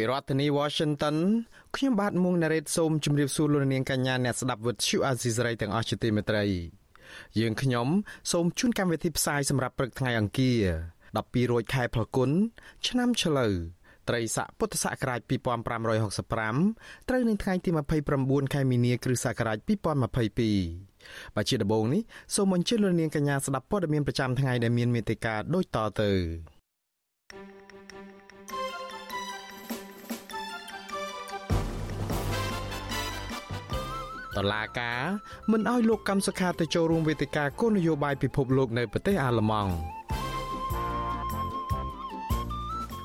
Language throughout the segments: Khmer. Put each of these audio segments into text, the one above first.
ពីរដ្ឋធានី Washington ខ្ញុំបាទមុងណារ៉េតសូមជម្រាបសួរលោកនាងកញ្ញាអ្នកស្ដាប់វិទ្យុអាស៊ីសេរីទាំងអស់ជាទីមេត្រីយើងខ្ញុំសូមជូនកម្មវិធីផ្សាយសម្រាប់ព្រឹកថ្ងៃអង្គារ12រោចខែផលគុណឆ្នាំឆ្លូវត្រីស័កពុទ្ធសករាជ2565ត្រូវនឹងថ្ងៃទី29ខែមីនា គ្រិស្តសករាជ2022បាទជាដំបូងនេះសូមអញ្ជើញលោកនាងកញ្ញាស្ដាប់ព័ត៌មានប្រចាំថ្ងៃដែលមានមេត្តាដូចតទៅ តឡាការមិនអោយលោកកម្មសខាទៅចូលរួមវេទិកាគោលនយោបាយពិភពលោកនៅប្រទេសអាល្លឺម៉ង់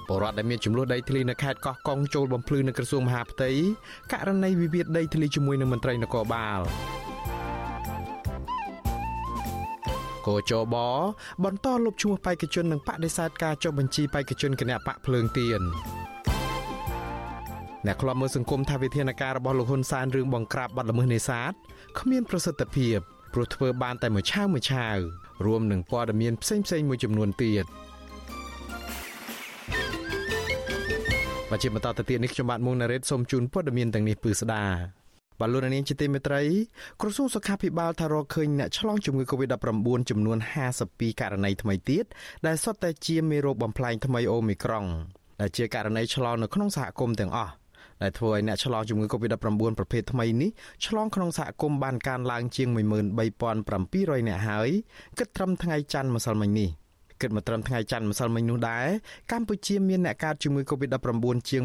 បរដ្ឋដែលមានចំនួនដីធ្លីនៅខេត្តកោះកុងចូលបំភ្លឺនៅក្រសួងមហាផ្ទៃករណីវិវាទដីធ្លីជាមួយនឹងមន្ត្រីនគរបាលកោចបបន្តលុបឈ្មោះបេក្ខជននិងបដិសេធការចុះបញ្ជីបេក្ខជនគណៈបកភ្លើងទៀន អ្នកខ្លាំមើលសង្គមថាវិធានការរបស់លោកហ៊ុនសែនរឿងបង្ក្រាបបទល្មើសនេសាទគ្មានប្រសិទ្ធភាពព្រោះធ្វើបានតែមួយឆាវមួយឆាវរួមនឹងព័ត៌មានផ្សេងៗមួយចំនួនទៀតបច្ចុប្បន្នតទៅទៀតនេះខ្ញុំបាទមុងណារ៉េតសូមជូនព័ត៌មានទាំងនេះពឺស្ដាបលូននាងជាទីមេត្រីក្រសួងសុខាភិបាលថារកឃើញអ្នកឆ្លងជំងឺ Covid-19 ចំនួន52ករណីថ្មីទៀតដែលសុទ្ធតែជាមេរោគបំផ្លែងថ្មីអូមីក្រុងដែលជាករណីឆ្លងនៅក្នុងសហគមន៍ទាំងអស់ ដែលធ្វើឲ្យអ្នកឆ្លងជំងឺ Covid-19 ប្រភេទថ្មីនេះឆ្លងក្នុងសហគមន៍បានកើនឡើងជាង13700នាក់ហើយគិតត្រឹមថ្ងៃច័ន្ទម្សិលមិញនេះគិតមកត្រឹមថ្ងៃច័ន្ទម្សិលមិញនោះដែរកម្ពុជាមានអ្នកកើតជំងឺ Covid-19 ជាង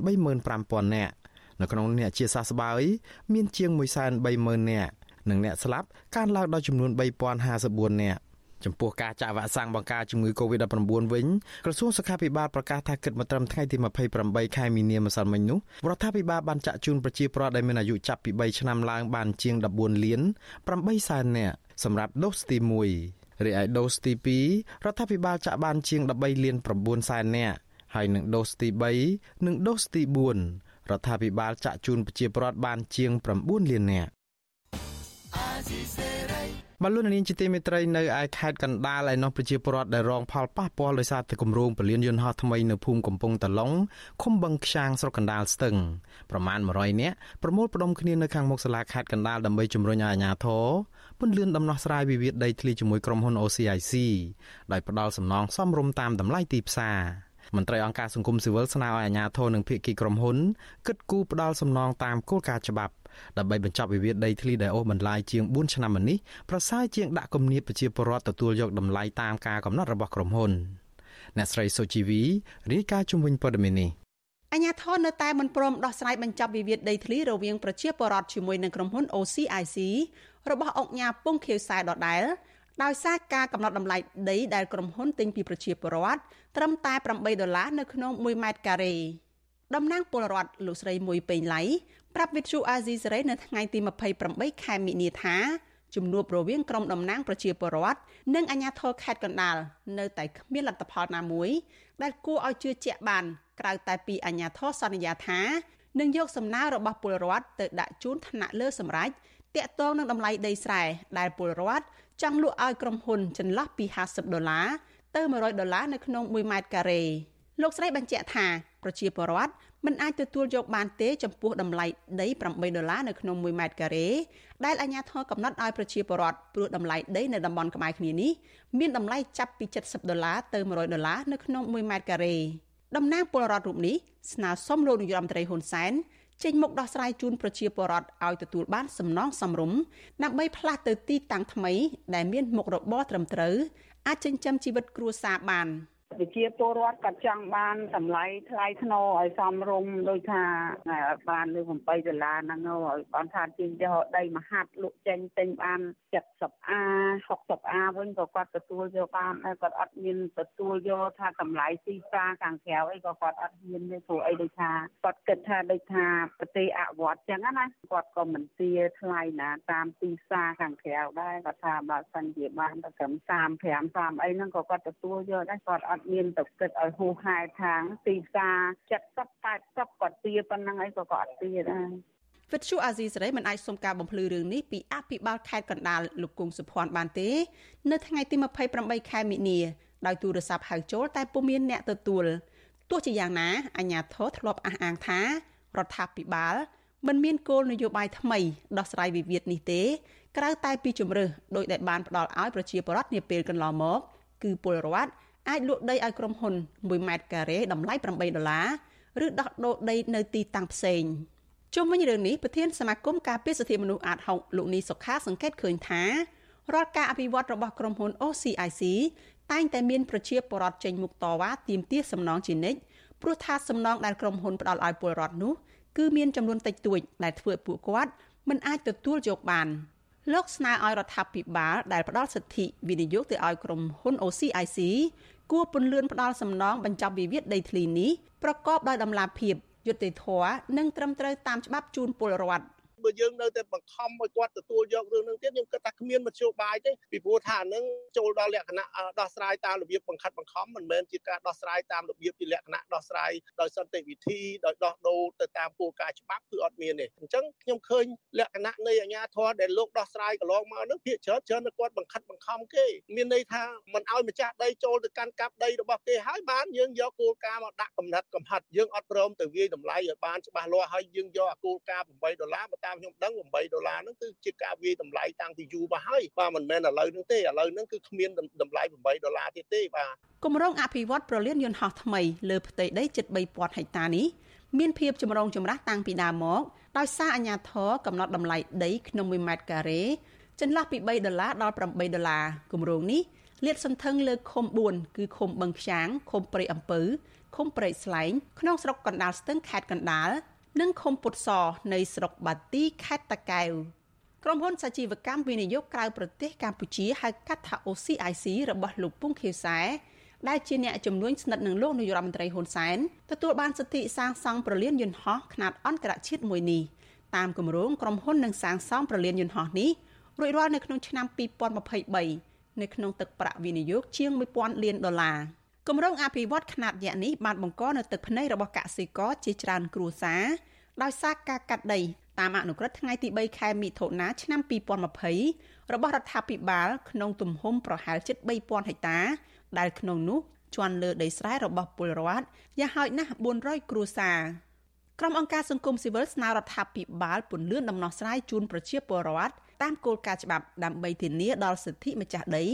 135,000នាក់នៅក្នុងអ្នកជាសះស្បើយមានជាង130,000នាក់និងអ្នកស្លាប់កើនឡើងដល់ចំនួន3054នាក់ ចំពោះការចាក់វ៉ាក់សាំងបង្ការជំងឺ Covid-19 វិញក្រសួងសុខាភិបាលប្រកាសថាគិតមកត្រឹមថ្ងៃទី28ខែមីនាម្សិលមិញនោះរដ្ឋាភិបាលបានចាក់ជូនប្រជាពលរដ្ឋដែលមានអាយុចាប់ពី3ឆ្នាំឡើងបានជាង14លាន8សែននាក់សម្រាប់ដូសទី1រីឯដូសទី2រដ្ឋាភិបាលចាក់បានជាង13លាន9សែននាក់ហើយនឹងដូសទី3និងដូសទី4រដ្ឋាភិបាលចាក់ជូនប្រជាពលរដ្ឋបានជាង9លាននាក់ បលូននាងជាទីមេត្រីនៅឯខេត្តកណ្ដាលឯនោះប្រជាពលរដ្ឋដែលរងផលប៉ះពាល់ដោយសារតែគម្រោងពលានយន្តហោះថ្មីនៅភូមិកំពង់តឡុងឃុំបឹងខ្យាងស្រុកកណ្ដាលស្ទឹងប្រមាណ100នាក់ប្រមូលផ្ដុំគ្នានៅខាងមុខសាលាខេត្តកណ្ដាលដើម្បីជំរុញឲ្យអាជ្ញាធរពន្លឿនដំណោះស្រាយវិវាទដីធ្លីជាមួយក្រុមហ៊ុន OCIC ដោយផ្ដាល់សំណងសមរម្យតាមតម្លៃទីផ្សារមន្ត្រីអង្គការសង្គមស៊ីវិលស្នើឲ្យអាជ្ញាធរនិងភាគីក្រុមហ៊ុនគិតគូរផ្ដាល់សំណងតាមគោលការណ៍ច្បាប់ ដើម្បីបញ្ចប់វិវាទដីធ្លីដែលអូសបន្លាយជាង4ឆ្នាំមកនេះប្រសើរជាងដាក់គំនាបប្រជាពលរដ្ឋទទួលយកតម្លៃតាមការកំណត់របស់ក្រុមហ៊ុនអ្នកស្រីសូជីវីរាយការណ៍ជំវិញព័ត៌មាននេះអញ្ញាធននៅតែមិនព្រមដោះស្រាយបញ្ចប់វិវាទដីធ្លីរវាងប្រជាពលរដ្ឋជាមួយនឹងក្រុមហ៊ុន OCIC របស់អង្គការពងខៀវខ្សែដដែលដោយសារការកំណត់តម្លៃដីដែលក្រុមហ៊ុនទិញពីប្រជាពលរដ្ឋត្រឹមតែ8ដុល្លារនៅក្នុង1ម៉ែត្រការ៉េតំណាងពលរដ្ឋលោកស្រីមួយពេញឡៃ ប្រាប់វិទ្យុអាស៊ីសេរីនៅថ្ងៃទី28ខែមិនិនាថាជំនួបរវាងក្រុមតំណាងប្រជាពលរដ្ឋនិងអាជ្ញាធរខេត្តកណ្ដាលនៅតែគ្មានលទ្ធផលណាមួយដែលគួរឲ្យជឿជាក់បាន ក្រៅតែពីអាជ្ញាធរសន្យាថានឹងយកសំណើរបស់ពលរដ្ឋទៅដាក់ជូនថ្នាក់លើសម្រាប់តាក់ទងនឹងតម្លៃដីស្រែដែលពលរដ្ឋចង់លក់ឲ្យក្រុមហ៊ុនចន្លោះពី50ដុល្លារទៅ100ដុល្លារនៅក្នុង1ម៉ែត្រការ៉េលោកស្រីបញ្ជាក់ថាប្រជាពលរដ្ឋ មិនអាចទទួលយកបានទេចំពោះតម្លៃដី8ដុល្លារនៅក្នុង1ម៉ែត្រការ៉េដែលអាជ្ញាធរកំណត់ឲ្យប្រជាពលរដ្ឋព្រោះតម្លៃដីនៅតំបន់ក្បែរគ្នានេះមានតម្លៃចាប់ពី70ដុល្លារទៅ100ដុល្លារនៅក្នុង1ម៉ែត្រការ៉េតំណាងពលរដ្ឋរូបនេះស្នើសុំលោកនាយរដ្ឋមន្ត្រីហ៊ុនសែនចេញមុខដោះស្រាយជូនប្រជាពលរដ្ឋឲ្យទទួលបានសំណងសំរុំដើម្បីផ្លាស់ទៅទីតាំងថ្មី ដែលមានមុខរបរត្រឹមត្រូវអាចចិញ្ចឹមជីវិតគ្រួសារបាន ប្រជាពលរដ្ឋគាត់ចង់បានតម្លៃថ្លៃថ្នូរឲ្យសមរម្យដូចថាបានលើ8ដុល្លារហ្នឹងឲ្យបានថាជាងយកដីមហាត់លក់ចេញទិញបាន 70អា60អាវិញក៏គាត់ទទួលយកបានតែគាត់អត់មានទទួលយកថាតម្លៃទីផ្សារខាងក្រៅអីក៏គាត់អត់មានទេព្រោះអីដូចថាគាត់គិតថាដូចថាប្រទេសអវត្តចឹងណាគាត់ក៏មិនទាថ្លៃណាតាមទីផ្សារខាងក្រៅដែរគាត់ថាបើសិនជាបានទៅត្រឹម35 30អីហ្នឹងក៏គាត់ទទួលយកដែរគាត់អត់មានទៅគិតឲ្យហួសហេតុខាងទីផ្សារ70 80គាត់ទាប៉ុណ្ណឹងអីក៏គាត់អត់ទាដែរវិទ្យុអាស៊ីសេរីមិនអាចសុំការបំភ្លឺរឿងនេះពីអភិបាលខេត្តកណ្ដាលលោកគង់សុភ័ណ្ឌបានទេ នៅថ្ងៃទី28ខែមិនិនាដោយទូរស័ព្ទហៅចូលតែពុំមានអ្នកទទួលទោះជាយ៉ាងណាអាជ្ញាធរធ្លាប់អះអាងថារដ្ឋាភិបាលមិនមានគោលនយោបាយថ្មីដោះស្រាយវិវាទនេះទេ ក្រៅតែពីជំរើសដោយដែលបានផ្ដល់ឲ្យប្រជាពលរដ្ឋនាពេលកន្លងមក គឺពលរដ្ឋ អាចលក់ដីឲ្យក្រុមហ៊ុន1ម៉ែត្រការ៉េតម្លៃ8ដុល្លារឬដោះដូរដីនៅទីតាំងផ្សេងជុំវិញរឿងនេះប្រធានសមាគមការពារសិទ្ធិមនុស្សអាតហុកលោកនីសុខាសង្កេតឃើញថារាល់ការអភិវឌ្ឍរបស់ក្រុមហ៊ុន OCIC តែងតែមានប្រជាពលរដ្ឋចេញមុខតវ៉ាទាមទារសំណងជានិច្ចព្រោះថាសំណងដែលក្រុមហ៊ុនផ្ដល់ឲ្យពលរដ្ឋនោះគឺមានចំនួនតិចតួចដែលធ្វើឲ្យពួកគាត់មិនអាចទទួលយកបានលោកស្នើឲ្យរដ្ឋាភិបាលដែលផ្ដល់សិទ្ធិវិនិយោគទៅឲ្យក្រុមហ៊ុន OCIC គួរពន្លឿនផ្ដល់សំណងបញ្ចប់វិវាទដីធ្លីនេះប្រកបដោយតម្លាភាពយុត្តិធម៌និងត្រឹមត្រូវតាមច្បាប់ជូនពលរដ្ឋ បើយើងនៅតែបង្ខំឲ្យគាត់ទទួលយករឿងនឹងទៀតខ្ញុំគិតថាគ្មានមធ្យោបាយទេពីព្រោះថានឹងចូលដល់លក្ខណៈដោះស្រាយតាមរបៀបបង្ខិតបង្ខំមិនមែនជាការដោះស្រាយតាមរបៀបជាលក្ខណៈដោះស្រាយដោយសន្តិវិធីដោយដោះដូរទៅតាមគោលការណ៍ច្បាប់គឺអត់មានទេអញ្ចឹងខ្ញុំឃើញលក្ខណៈនៃអាជ្ញាធរដែលលោកដោះស្រាយកន្លងមកនឹងភាគច្រើនច្រើនតែគាត់បង្ខិតបង្ខំគេមានន័យថាមិនឲ្យម្ចាស់ដីចូលទៅកាន់កាប់ដីរបស់គេហើយបានយើងយកគោលការណ៍មកដាក់កំណត់កំហិតយើងអត់ព្រមទៅវាយតម្លៃឲ្យបានច្បាស់លាស់ហើយយើងយកអាគោលការណ៍8ដុល្លារមកតាមខ្ញុំដឹង8ដុល្លារហ្នឹងគឺជាការវាយតម្លៃតាំងពីយូរមកហើយបាទមិនមែនឥឡូវហ្នឹងទេឥឡូវហ្នឹងគឺគ្មានតម្លៃ8ដុល្លារទៀតទេបាទគម្រោងអភិវឌ្ឍប្រលានយន្តហោះថ្មីលើផ្ទៃដីជិត3000ហិកតានេះមានភាពចម្រូងចម្រាសតាំងពីដើមមកដោយសារអាជ្ញាធរកំណត់តម្លៃដីក្នុង1ម៉ែត្រការ៉េចន្លោះពី3ដុល្លារដល់8ដុល្លារគម្រោងនេះលាតសន្ធឹងលើឃុំ4គឺឃុំបឹងខ្យាងឃុំព្រៃអំពៅឃុំព្រៃស្លែងក្នុងស្រុកកណ្ដាលស្ទឹងខេត្តកណ្ដាល និងឃុំពុតសនៃស្រុកបាទីខេត្តតាកែវក្រុមហ៊ុនសាជីវកម្មវិនិយោគក្រៅប្រទេសកម្ពុជាហៅកាត់ថា OCIC របស់លោកពុងខៀវសែដែលជាអ្នកជំនួញស្និទ្ធនឹងលោកនាយរដ្ឋមន្ត្រីហ៊ុនសែនទទួលបានសិទ្ធិសាងសង់ប្រលានយន្តហោះខ្នាតអន្តរជាតិមួយនេះតាមគម្រោងក្រុមហ៊ុននឹងសាងសង់ប្រលានយន្តហោះនេះរួចរាល់នៅក្នុងឆ្នាំ2023នៅក្នុងទឹកប្រាក់វិនិយោគជាង1000លានដុល្លារ គម្រោងអភិវឌ្ឍខ្នាតយក្សនេះបានបង្កនៅទឹកភ្នែករបស់កសិករជាច្រើនគ្រួសារដោយសារការកាត់ដីតាមអនុក្រឹត្យថ្ងៃទី3ខែមិថុនាឆ្នាំ2020របស់រដ្ឋាភិបាលក្នុងទំហំប្រហែលជិត3000ហិកតា ដែលក្នុងនោះជន់លើដីស្រែរបស់ពលរដ្ឋយ៉ាងហោចណាស់400គ្រួសារក្រុមអង្គការសង្គមស៊ីវិលស្នើរដ្ឋាភិបាលពន្យាដំណោះស្រាយជូនប្រជាពលរដ្ឋ តាមគោលការណ៍ច្បាប់ដើម្បីធានាដល់សិទ្ធិម្ចាស់ដី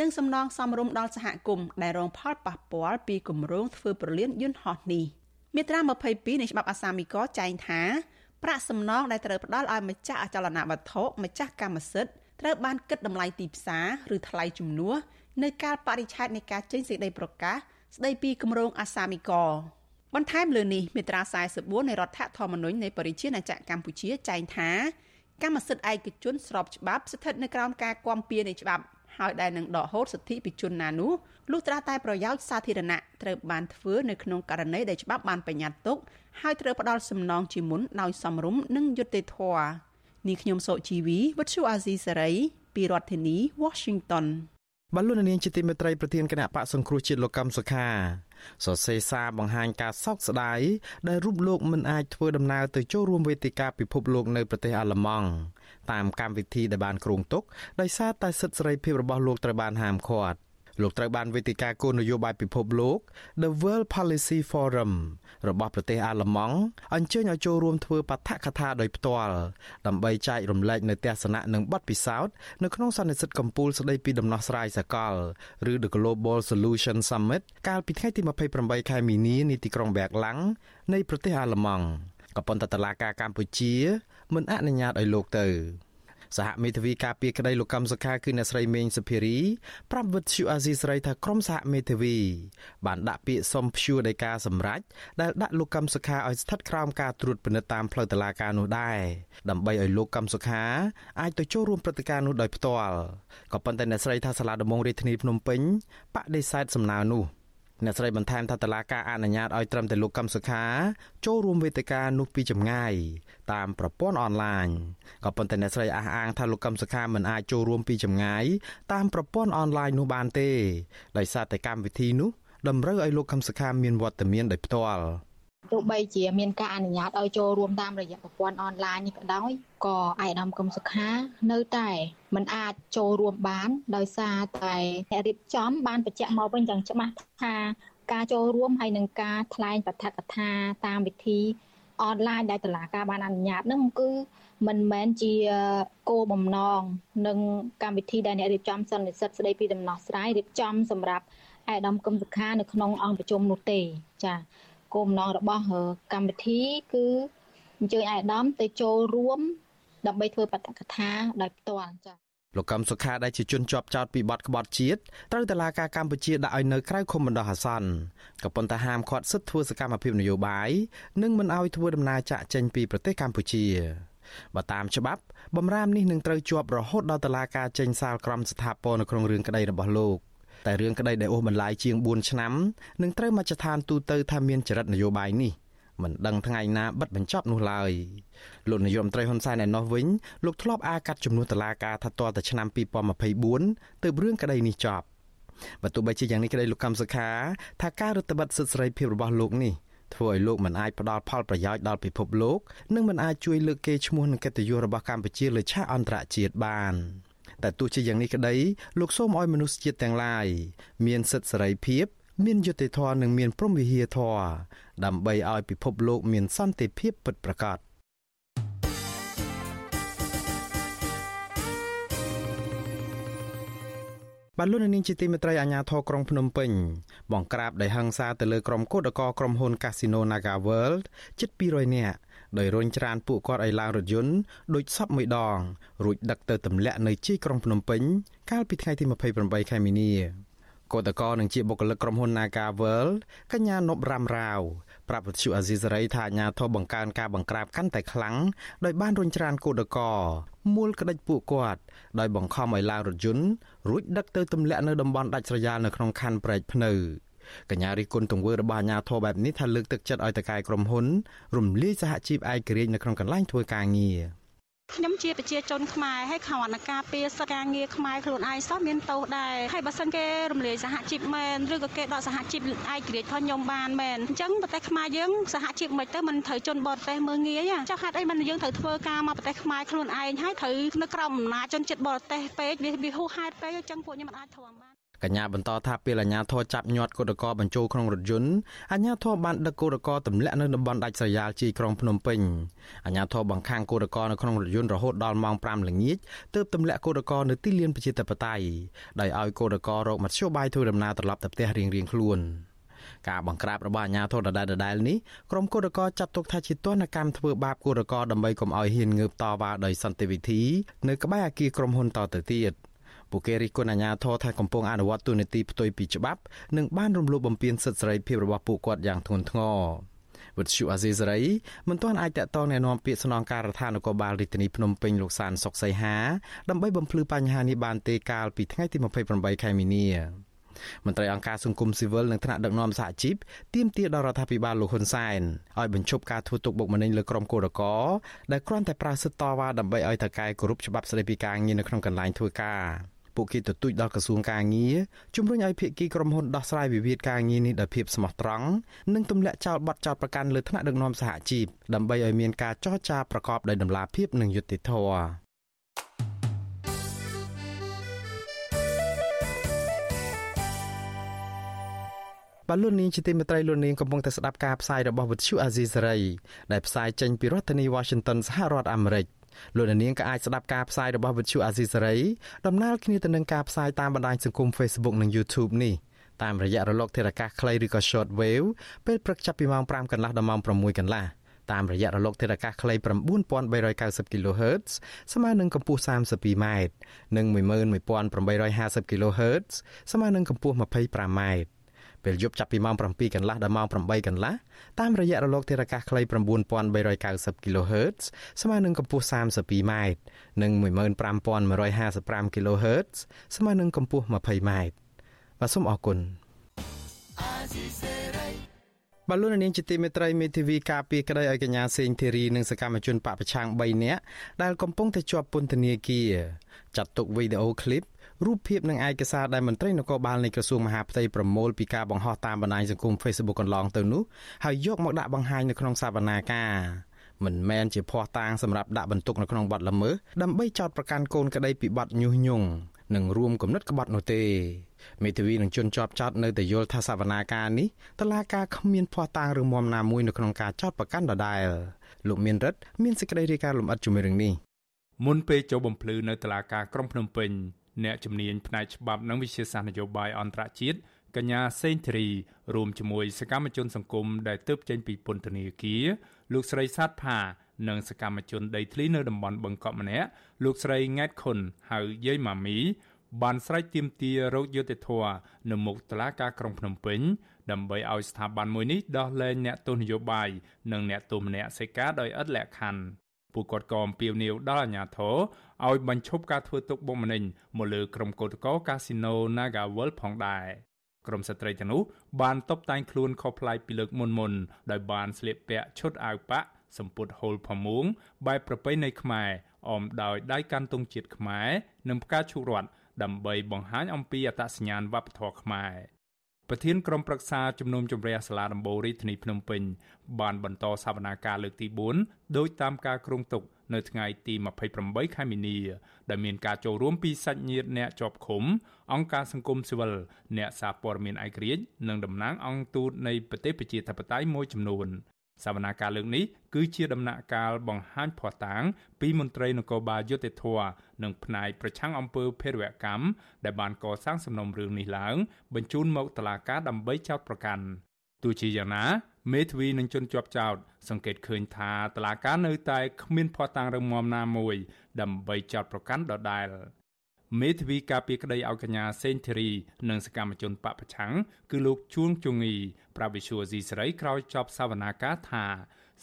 និងសំណងសមរម្យដល់សហគមន៍ដែលរងផលប៉ះពាល់ពីគម្រោងធ្វើប្រលានយន្តហោះនេះមាត្រា22នៃច្បាប់អាសាមីកចែងថាប្រាក់សំណងដែលត្រូវផ្ដល់ឲ្យម្ចាស់អចលនវត្ថុម្ចាស់កម្មសិទ្ធិត្រូវបានគិតតម្លៃទីផ្សារឬថ្លៃជំនួសនៅកាលបរិច្ឆេទនៃការចេញសេចក្តីប្រកាសស្តីពីគម្រោងអាសាមីកបន្ថែមលើនេះមាត្រា44នៃរដ្ឋធម្មនុញ្ញនៃបរិជាណាចក្រកម្ពុជាចែងថា កម្មសិទ្ធិឯកជនស្របច្បាប់ស្ថិតនៅក្រោមការគាំពៀនៃច្បាប់ហើយដែលនឹងដកហូតសិទ្ធិពីជនណានោះលុះត្រាតែប្រយោជន៍សាធារណៈត្រូវបានធ្វើនៅក្នុងករណីដែលច្បាប់បានបញ្ញត្តិទុកហើយត្រូវផ្ដល់សំណងជាមុនដោយសមរម្យនិងយុត្តិធម៌នេះខ្ញុំសូជីវីវិទ្យុអាស៊ីសេរីពីរដ្ឋធានី Washington បលូននាងជាទីមេត្រីប្រធានគណៈបកសង្គ្រោះជាតិលោកកំសុខា សរសេរសារបង្ហាញការសោកស្ដាយដែលរូបលោកមិនអាចធ្វើដំណើរទៅចូលរួមវេទិកាពិភពលោកនៅប្រទេសអាល្លឺម៉ង់តាមកម្មវិធីដែលបានគ្រោងទុកដោយសារតែសិទ្ធិសេរីភាពរបស់លោកត្រូវបានហាមឃាត់ លោកត្រូវបានវេទិកាគោលនយោបាយពិភពលោក The World Policy Forum របស់ប្រទេសអាល្លឺម៉ង់អញ្ជើញឲ្យចូលរួមធ្វើបឋកថាដោយផ្ទាល់ដើម្បីចែករំលែកនៅទស្សនៈនិងបទពិសោធន៍នៅក្នុងសន្និសីទកំពូលស្ដីពីដំណោះស្រាយសកលឬ The Global Solution Summit កាលពីថ្ងៃទី28ខែមីនានាទីក្រុងបែកឡាំងនៃប្រទេសអាល្លឺម៉ង់ក៏ប៉ុន្តែតឡាការកម្ពុជាមិនអនុញ្ញាតឲ្យលោកទៅ សហមេធាវីការពារក្តីលោកកម្មសខាគឺអ្នកស្រីមេងសុភារីប្រាប់វិទ្យុអាស៊ីសេរីថាក្រុមសហមេធាវី បានដាក់ពាក្យសុំព្យួរដីកាសម្រេចដែលដាក់លោកកម្មសខាឲ្យស្ថិតក្រោមការត្រួតពិនិត្យតាមផ្លូវតុលាការនោះដែរដើម្បីឲ្យលោកកម្មសខាអាចទៅចូលរួមព្រឹត្តិការណ៍នោះដោយផ្ទាល់ក៏ប៉ុន្តែអ្នកស្រីថាសាលាដំបងរាជធានីភ្នំពេញបដិសេធសំណើនោះ អ្នកស្រីបន្ថែមថាតឡាការអនុញ្ញាតឲ្យត្រឹមតែលោកកឹមសុខាចូលរួមវេទិកានោះពីចម្ងាយតាមប្រព័ន្ធអនឡាញក៏ប៉ុន្តែអ្នកស្រីអះអាងថាលោកកឹមសុខាមិនអាចចូលរួមពីចម្ងាយតាមប្រព័ន្ធអនឡាញនោះបានទេដោយសារតែកម្មវិធីនោះតម្រូវឲ្យលោកកឹមសុខាមានវត្តមានដោយផ្ទាល់ ទោះបីជាមានការអនុញ្ញាតឲ្យចូលរួមតាមរយៈប្រព័ន្ធអនឡាញនេះក៏ដោយក៏អាយដាមកឹមសុខានៅតែมันអាចចូលរួមបាន ដោយសារតែអ្នករៀបចំបានបញ្ជាក់មកវិញយ៉ាងច្បាស់ថាការចូលរួមហើយនឹងការថ្លែងបឋកថាតាមវិធីអនឡាញដែលតុលាការបានអនុញ្ញាតនឹងគឺមិនមែនជាគោលបំណងនឹងកម្មវិធីដែលអ្នករៀបចំសន្និសិទស្ដីពីដំណោះស្រាយរៀបចំសម្រាប់អាយដាមកឹមសុខានៅក្នុងអង្គប្រជុំនោះទេចា គោលបំណងរបស់កម្មវិធីគឺអញ្ជើញអាយដាមទៅចូលរួម ដើម្បីធ្វើបដកថាដោយផ្ទាល់ចា៎លោកកំសុខាដែលជាជនជាប់ចោតពីបទក្បត់ជាតិត្រូវតឡាការកម្ពុជាដាក់ឲ្យនៅក្រៅឃុំបណ្ដោះអាសន្នក៏ប៉ុន្តែហាមឃាត់សិទ្ធិធ្វើសកម្មភាពនយោបាយនិងមិនឲ្យធ្វើដំណើរចាក់ចេញពីប្រទេសកម្ពុជាបើតាមច្បាប់បំរាមនេះនឹងត្រូវជាប់រហូតដល់តឡាការចេញសាលក្រមស្ថាពរនៅក្នុងរឿងក្តីរបស់លោក តែរឿងក្តីដែលអូសបន្លាយជាង4ឆ្នាំនឹងត្រូវមជ្ឈដ្ឋានទូទៅថាមានចរិតនយោបាយនេះមិនដឹងថ្ងៃណាបិទបញ្ចប់នោះឡើយលោកនាយរដ្ឋមន្ត្រីហ៊ុនសែនឯណោះវិញលោកធ្លាប់អាកាត់ចំនួនតឡាការថាតតែឆ្នាំ2024ទើបរឿងក្តីនេះចប់បើទោះបីជាយ៉ាងនេះក្តីលោកកម្មសខាថាការរដ្ឋបិទសិទ្ធិសេរីភាពរបស់លោកនេះធ្វើឲ្យលោកមិនអាចផ្ដល់ផលប្រយោជន៍ដល់ពិភពលោកនិងមិនអាចជួយលើកកេរ្តិ៍ឈ្មោះនិងកិត្តិយសរបស់កម្ពុជាលើឆាកអន្តរជាតិបាន តែទោះជាយ៉ាងនេះក្តីលោកសូមឲ្យមនុស្សជាតិទាំងឡាយមានសិទ្ធិសេរីភាព មានយុត្តិធម៌និងមានព្រំវិហារធម៌ដើម្បីឲ្យពិភពលោកមានសន្តិភាពពិតប្រាកដបានលុននាងជាទីមេត្រីអាជ្ញាធរក្រុងភ្នំពេញបង្ក្រាបដោយហិង្សាទៅលើក្រុមកោតក្រក្រុមហ៊ុន Casino Naga World ជិត200នាក់ ដោយរុញច្រានពួកគាត់ឲ្យឡើងរថយន្តដូចសពមួយដង រួចដឹកទៅទម្លាក់នៅជីក្រុងភ្នំពេញកាលពីថ្ងៃទី28ខែមីនាគឧតកោនឹងជាបុគ្គលិកក្រុមហ៊ុន Naga World កញ្ញានប់រ៉ាំរាវប្រាប់វិទ្យុអាស៊ីសេរីថាអាញាធរបង្កើនការបង្ក្រាបកាន់តែខ្លាំងដោយបានរុញច្រានគឧតកោមូលក្តិចពួកគាត់ដោយបង្ខំឲ្យឡើងរថយន្តរួចដឹកទៅទម្លាក់នៅតំបន់ដាច់ស្រយាលនៅក្នុងខណ្ឌព្រែកភ្នៅ កញ្ញារីគុណទង្វើរបស់អាញាធរបែបនេះថាលើកទឹកចិត្តឲ្យតកែក្រុមហ៊ុនរំលាយសហជីពឯករាជ្យនៅក្នុងកន្លែងធ្វើការងារខ្ញុំជាប្រជាជនខ្មែរហើយខណ្ឌការពារសការងារខ្មែរខ្លួនឯងសោះមានទោសដែរហើយបើសិនគេរំលាយសហជីពមែនឬក៏គេដកសហជីពឯករាជ្យផងខ្ញុំបានមែនអញ្ចឹងប្រទេសខ្មែរយើងសហជីពមិនទៅមិនត្រូវជន់បរទេសមើងងាយចុះហេតុអីមិនយើងត្រូវធ្វើការមកប្រទេសខ្មែរខ្លួនឯងហើយត្រូវនៅក្រោមអំណាចជនចិត្តបរទេសពេកវាវាហួសហេតុពេកអញ្ចឹងពួកខ្ញុំមិនអាចធ្វើបាន កញ្ញាបន្តថាពេលអាជ្ញាធរចាប់ញាត់កុតកោបញ្ចូលក្នុងរថយន្តអាជ្ញាធរបានដឹកកុតកោទម្លាក់នៅតំបន់ដាច់ស្រយាលជីក្រុងភ្នំពេញអាជ្ញាធរបង្ខាំងកុតកោនៅក្នុងរថយន្តរហូតដល់ម៉ោង5ល្ងាចទើបទម្លាក់កុតកោនៅទីលានប្រជាធិបតេយ្យដោយឲ្យកុតកោរកមធ្យោបាយធ្វើដំណើរត្រឡប់ទៅផ្ទះរៀងៗខ្លួនការបង្ក្រាបរបស់អាជ្ញាធរដដែលដដែលនេះក្រុមគឧតកោចាត់ទុកថាជាទណ្ឌកម្មធ្វើបាបគឧតកោដើម្បីកុំឲ្យហ៊ានងើបតវ៉ាដោយសន្តិវិធី នៅក្បែរអគារក្រុមហ៊ុនតទៅទៀត។ ពួកគេរិះគន់អាជ្ញាធរថាកំពុងអនុវត្តទូនីតិផ្ទុយពីច្បាប់និងបានរំលោភបំពានសិទ្ធិសេរីភាពរបស់ពួកគាត់យ៉ាងធ្ងន់ធ្ងរវិទ្យុអាស៊ីសេរីមិនទាន់អាចតតងแนะនាំពាក្យស្នងការដ្ឋាននគរបាលរាជធានីភ្នំពេញលោកសានសុកសីហាដើម្បីបំភ្លឺបញ្ហានេះបានទេកាលពីថ្ងៃទី28ខែមីនាមន្ត្រីអង្គការសង្គមស៊ីវិលនិងថ្នាក់ដឹកនាំសហជីពទាមទារដល់រដ្ឋាភិបាលលោកហ៊ុនសែនឲ្យបញ្ឈប់ការធ្វើទុកបុកម្នេញលើក្រុមកោរកោដែលគ្រាន់តែប្រើសិទ្ធិតវ៉ាដើម្បីឲ្យតកែគោរពច្បាប់ស្តីពីការងារនៅក្នុងកន្លែងធ្វើការ ពួកគេទទូចដល់ក្រសួងការងារជំរុញឲ្យភាគីក្រុមហ៊ុនដោះស្រាយវិវាទការងារនេះដោយភាពស្មោះត្រង់និងទម្លាក់ចោលបទចោទប្រកាន់លើថ្នាក់ដឹកនាំសហជីពដើម្បីឲ្យមានការចរចាប្រកបដោយតម្លាភាពនិងយុត្តិធម៌បាទលោកនាងជាទីមេត្រីលោកនាងកំពុងតែស្ដាប់ការផ្សាយរបស់វិទ្យុអាស៊ីសេរីដែលផ្សាយចេញពីរដ្ឋធានី Washington សហរដ្ឋអាមេរិក។ លោកនាងក៏អាចស្ដាប់ការផ្សាយរបស់វិទ្យុអាស៊ីសេរីដំណើរគ្នាទៅនឹងការផ្សាយតាមបណ្ដាញសង្គម Facebook និង YouTube នេះតាមរយៈរលកធារកាសខ្លីឬក៏ Short Wave ពេលព្រឹកចាប់ពីម៉ោង5កន្លះដល់ម៉ោង6កន្លះតាមរយៈរលកធាតុអាកាសខ្លី9390 kHz ស្មើនឹងកម្ពស់ 32m និង11850 kHz ស្មើនឹងកម្ពស់ 25m ពេលយប់ចាប់ពីម៉ោង7កន្លះដល់ម៉ោង8កន្លះតាមរយៈរលកធាតុអាកាសខ្លី9390 kHz ស្មើនឹងកម្ពស់ 32m និង15155 kHz ស្មើនឹងកម្ពស់ 20m បាទសូមអរគុណបលូននាងជាទីមេត្រីមេធាវីការពីក្តីឲ្យកញ្ញាសេងធីរីនិងសកម្មជនបពប្រឆាំង3នាក់ដែលកំពុងតែជាប់ពន្ធនាគារចាត់ទុកវីដេអូឃ្លីប រូបភាពនិងឯកសារដែលមន្ត្រីនគរបាលនៃក្រសួងមហាផ្ទៃប្រមូលពីការបង្ហោះតាមបណ្ដាញសង្គម Facebook កន្លងទៅនោះហើយយកមកដាក់បង្ហាញនៅក្នុងសវនាការមិនមែនជាភ័ស្តុតាងសម្រាប់ដាក់បន្ទុកនៅក្នុងបទល្មើសដើម្បីចោទប្រកាន់កូនក្តីពីបទញុះញង់និងរួមគំនិតក្បត់នោះទេមេធាវីនឹងជន់ជាប់ចោតនៅតែយល់ថាសវនាការនេះតឡាការគ្មានភ័ស្តុតាងឬមមណាមួយនៅក្នុងការចោទប្រកាន់ដដែលលោកមានរិទ្ធមានសេចក្តីរាយការណ៍លម្អិតជំរឿននេះមុនពេលចូលបំភ្លឺនៅតុលាការក្រុងភ្នំពេញ អ្នកជំនាញផ្នែកច្បាប់និងវិជាសាស្ត្រនយោបាយអន្តរជាតិកញ្ញាសេងធីរីរួមជាមួយសកម្មជនសង្គមដែលទើបចេញពីពន្ធនាគារលោកស្រីសាទផានិងសកម្មជនដីធ្លីនៅតំបន់បឹងកក់ម្នាក់លោកស្រីង៉ែតខុនហៅយាយម៉ាមី បានស្រែកទាមទាររោគយុតិធធនៅមុខតុលាការក្រុងភ្នំពេញដើម្បីឲ្យស្ថាប័នមួយនេះដោះលែងអ្នកទោសនយោបាយនិងអ្នកទោសម្នាក់សេកាដោយឥតលក្ខខណ្ឌ ពួកគាត់ក៏អំពាវនាវដល់អាជ្ញាធរឲ្យបញ្ឈប់ការធ្វើទុកបុកម្នេញមកលើក្រុមកោតក្រកាស៊ីណូ Naga World ផងដែរក្រុមស្ត្រីទាំងនោះបានតបតែងខ្លួនខុសប្លែកពីលើកមុនមុនដោយបានស្លៀកពាក់ឈុតអាវប៉ាក់សម្ពុតហូលផាមួងបែបប្រពៃណីខ្មែរអមដោយដៃកាន់ទង់ជាតិខ្មែរនិងផ្កាឈូករ័ត្នដើម្បីបង្ហាញអំពីអត្តសញ្ញាណវប្បធម៌ខ្មែរ ប្រធានក្រុមប្រឹក្សាជំនុំជម្រះសាលាដំបូងរាជធានីភ្នំពេញបានបន្តសវនាការលើកទី4ដោយតាមការគ្រោងទុកនៅថ្ងៃទី28ខែមីនា ដែលមានការចូលរួមពីសាច់ញាតិអ្នកជាប់ឃុំ អង្គការសង្គមស៊ីវិលអ្នកសារព័ត៌មានឯករាជ្យនិងតំណាងអង្គទូតនៃប្រទេសប្រជាធិបតេយ្យមួយចំនួន សវនាការលើកនេះគឺជាដំណាក់កាលបង្ហាញភ័ស្តុតាង ពីមន្ត្រីនគរបាលយុតិធធនិងផ្នែកប្រឆាំងអំពើភេរវកម្មដែលបានកសាងសំណុំរឿងនេះឡើង បញ្ជូនមកតុលាការដើម្បីចោទប្រកាន់ទោះជាយ៉ាងណាមេធាវីនឹងជន់ជាប់ចោតសង្កេតឃើញថាតឡាការនៅតែគ្មានភ័ស្តុតាងរឹងមាំណាមួយ ដើម្បីចោទប្រកាន់ដដែល មេធាវីការពីក្តីឲ្យកញ្ញាសេងធីរីនិងសកម្មជនបពប្រឆាំងគឺលោកជួងជងីប្រាវិសុយស៊ីស្រីក្រោយចប់សវនាការថា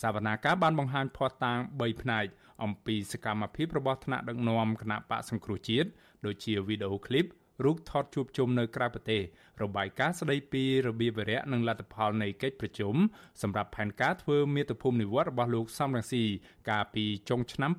សវនាការបានបង្ហាញភ័ស្តុតាង3ផ្នែកអំពីសកម្មភាពរបស់ថ្នាក់ដឹកនាំគណៈបកសង្គ្រោះជាតិដូចជាវីដេអូឃ្លីបរូបថតជួបជុំនៅក្រៅប្រទេសរបាយការណ៍ស្ដីពីរបៀបវិរៈនិងលទ្ធផលនៃកិច្ចប្រជុំសម្រាប់ផែនការធ្វើមាតុភូមិនិវត្តរបស់លោកសំរងស៊ីកាលពីចុងឆ្នាំ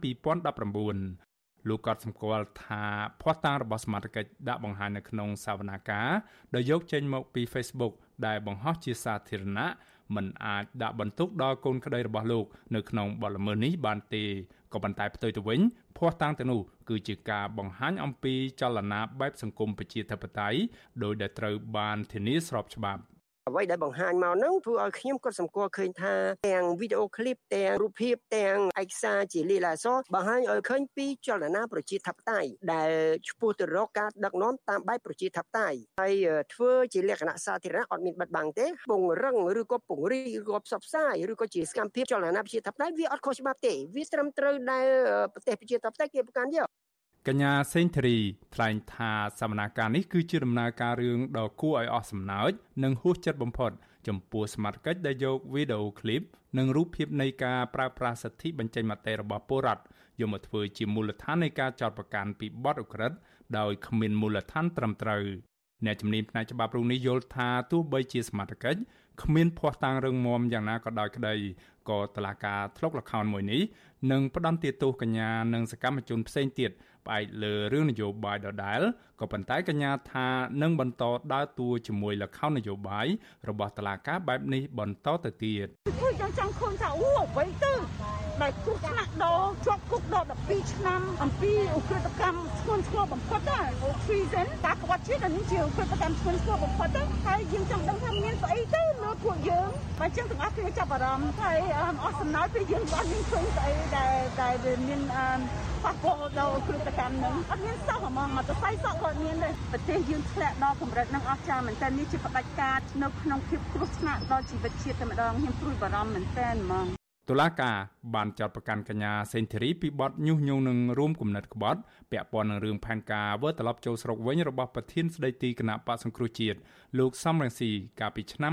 2019 លោកក៏សម្គាល់ថាភ័ស្តុតាងរបស់សមាជិកដាក់បង្ហាញនៅក្នុងសវនាការដែលយកចេញមកពី Facebook ដែលបង្ហោះជាសាធារណៈមិនអាចដាក់បន្ទុកដល់កូនក្តីរបស់លោកនៅក្នុងបទល្មើសនេះបានទេក៏ប៉ុន្តែផ្ទុយទៅវិញភ័ស្តុតាងទាំងនោះគឺជាការបង្ហាញអំពីចលនាបែបសង្គមប្រជាធិបតេយ្យដោយដែលត្រូវបានធានាស្របច្បាប់ អ្វីដែលបង្ហាញមកហ្នឹងធ្វើឲ្យខ្ញុំក៏សម្គាល់ឃើញថាទាំងវីដេអូឃ្លីបទាំងរូបភាពទាំងឯកសារជាលីលាសបង្ហាញឲ្យឃើញពីចលនាប្រជាធិបតេយ្យដែលឆ្ពោះទៅរកការដឹកនាំតាមបែបប្រជាធិបតេយ្យហើយធ្វើជាលក្ខណៈសាធារណៈអត់មានបិទបាំងទេពង្រឹងឬក៏ពង្រីកឬក៏ផ្សព្វផ្សាយឬក៏ជាសកម្មភាពចលនាប្រជាធិបតេយ្យវាអត់ខុសច្បាប់ទេវាត្រឹមត្រូវដែលប្រទេសប្រជាធិបតេយ្យគេប្រកាន់យក កញ្ញាសេងធារីថ្លែងថាសវនាការនេះគឺជាដំណើរការរឿងដ៏គួរឲ្យអស់សំណើចនិងហួសចិត្តបំផុត ចំពោះសមាជិកដែលយកវីដេអូឃ្លីបនិងរូបភាពនៃការប្រើប្រាស់សិទ្ធិបញ្ចេញមតិរបស់ពលរដ្ឋយកមកធ្វើជាមូលដ្ឋាននៃការចោទប្រកាន់ពីបទឧក្រិដ្ឋដោយគ្មានមូលដ្ឋានត្រឹមត្រូវអ្នកជំនាញផ្នែកច្បាប់រូបនេះយល់ថាទោះបីជាសមាជិកគ្មានភ័ស្តុតាងរឹងមាំយ៉ាងណាក៏ដោយក្តីក៏តឡាការធ្លុកលខោនមួយនេះនឹងផ្ដន្ទាទោសកញ្ញានិងសកម្មជនផ្សេងទៀត ផ្អែកលើរឿងនយោបាយដដែល ក៏ប៉ុន្តែកញ្ញាថានឹងបន្តដើរតួជាមួយលក្ខខណ្ឌនយោបាយរបស់តឡាការបែបនេះបន្តទៅទៀតខ្ញុំចង់ឃើញថាអូអ្វីទៅដែលគ្រោះថ្នាក់ដល់ជាប់គុកដល់12ឆ្នាំអំពីឧក្រិដ្ឋកម្មធ្ងន់ធ្ងរបំផុតណា treason តាក្បត់ជាតិនេះជាឧក្រិដ្ឋកម្មធ្ងន់ធ្ងរបំផុតទៅហើយយើងចង់ដឹងថាមានស្អីទៅលើពួកយើងបើចឹងទាំងអស់គ្នាចាប់អារម្មណ៍ហើយអស់សំណើចពីយើងអត់មានឃើញស្អីដែលដែលមានប៉ះពាល់ដល់គ្រឹះកម្មនឹងអត់មានសោះហ្មងមកទៅសៃសក់ក៏មានដែរប្រទេសយើងធ្លាក់ដល់កម្រិតនឹងអស្ចារ្យមែនតើនេះជាផ្ដាច់ការនៅក្នុងភាពគ្រោះថ្នាក់ដល់ជីវិតជាតិតែម្ដងខ្ញុំព្រួយបារម្ភមែនតើហ្មងតុលាការបានចាត់ប្រកាន់កញ្ញាសេនធីរីពីបទញុះញង់នឹងរួមគំនិតក្បត់ពាក់ព័ន្ធនឹងរឿងផែនការវិលត្រឡប់ចូលស្រុកវិញរបស់ប្រធានស្ដីទីគណៈបកសង្គ្រោះជាតិលោកសំរងស៊ីកាលពីឆ្នាំ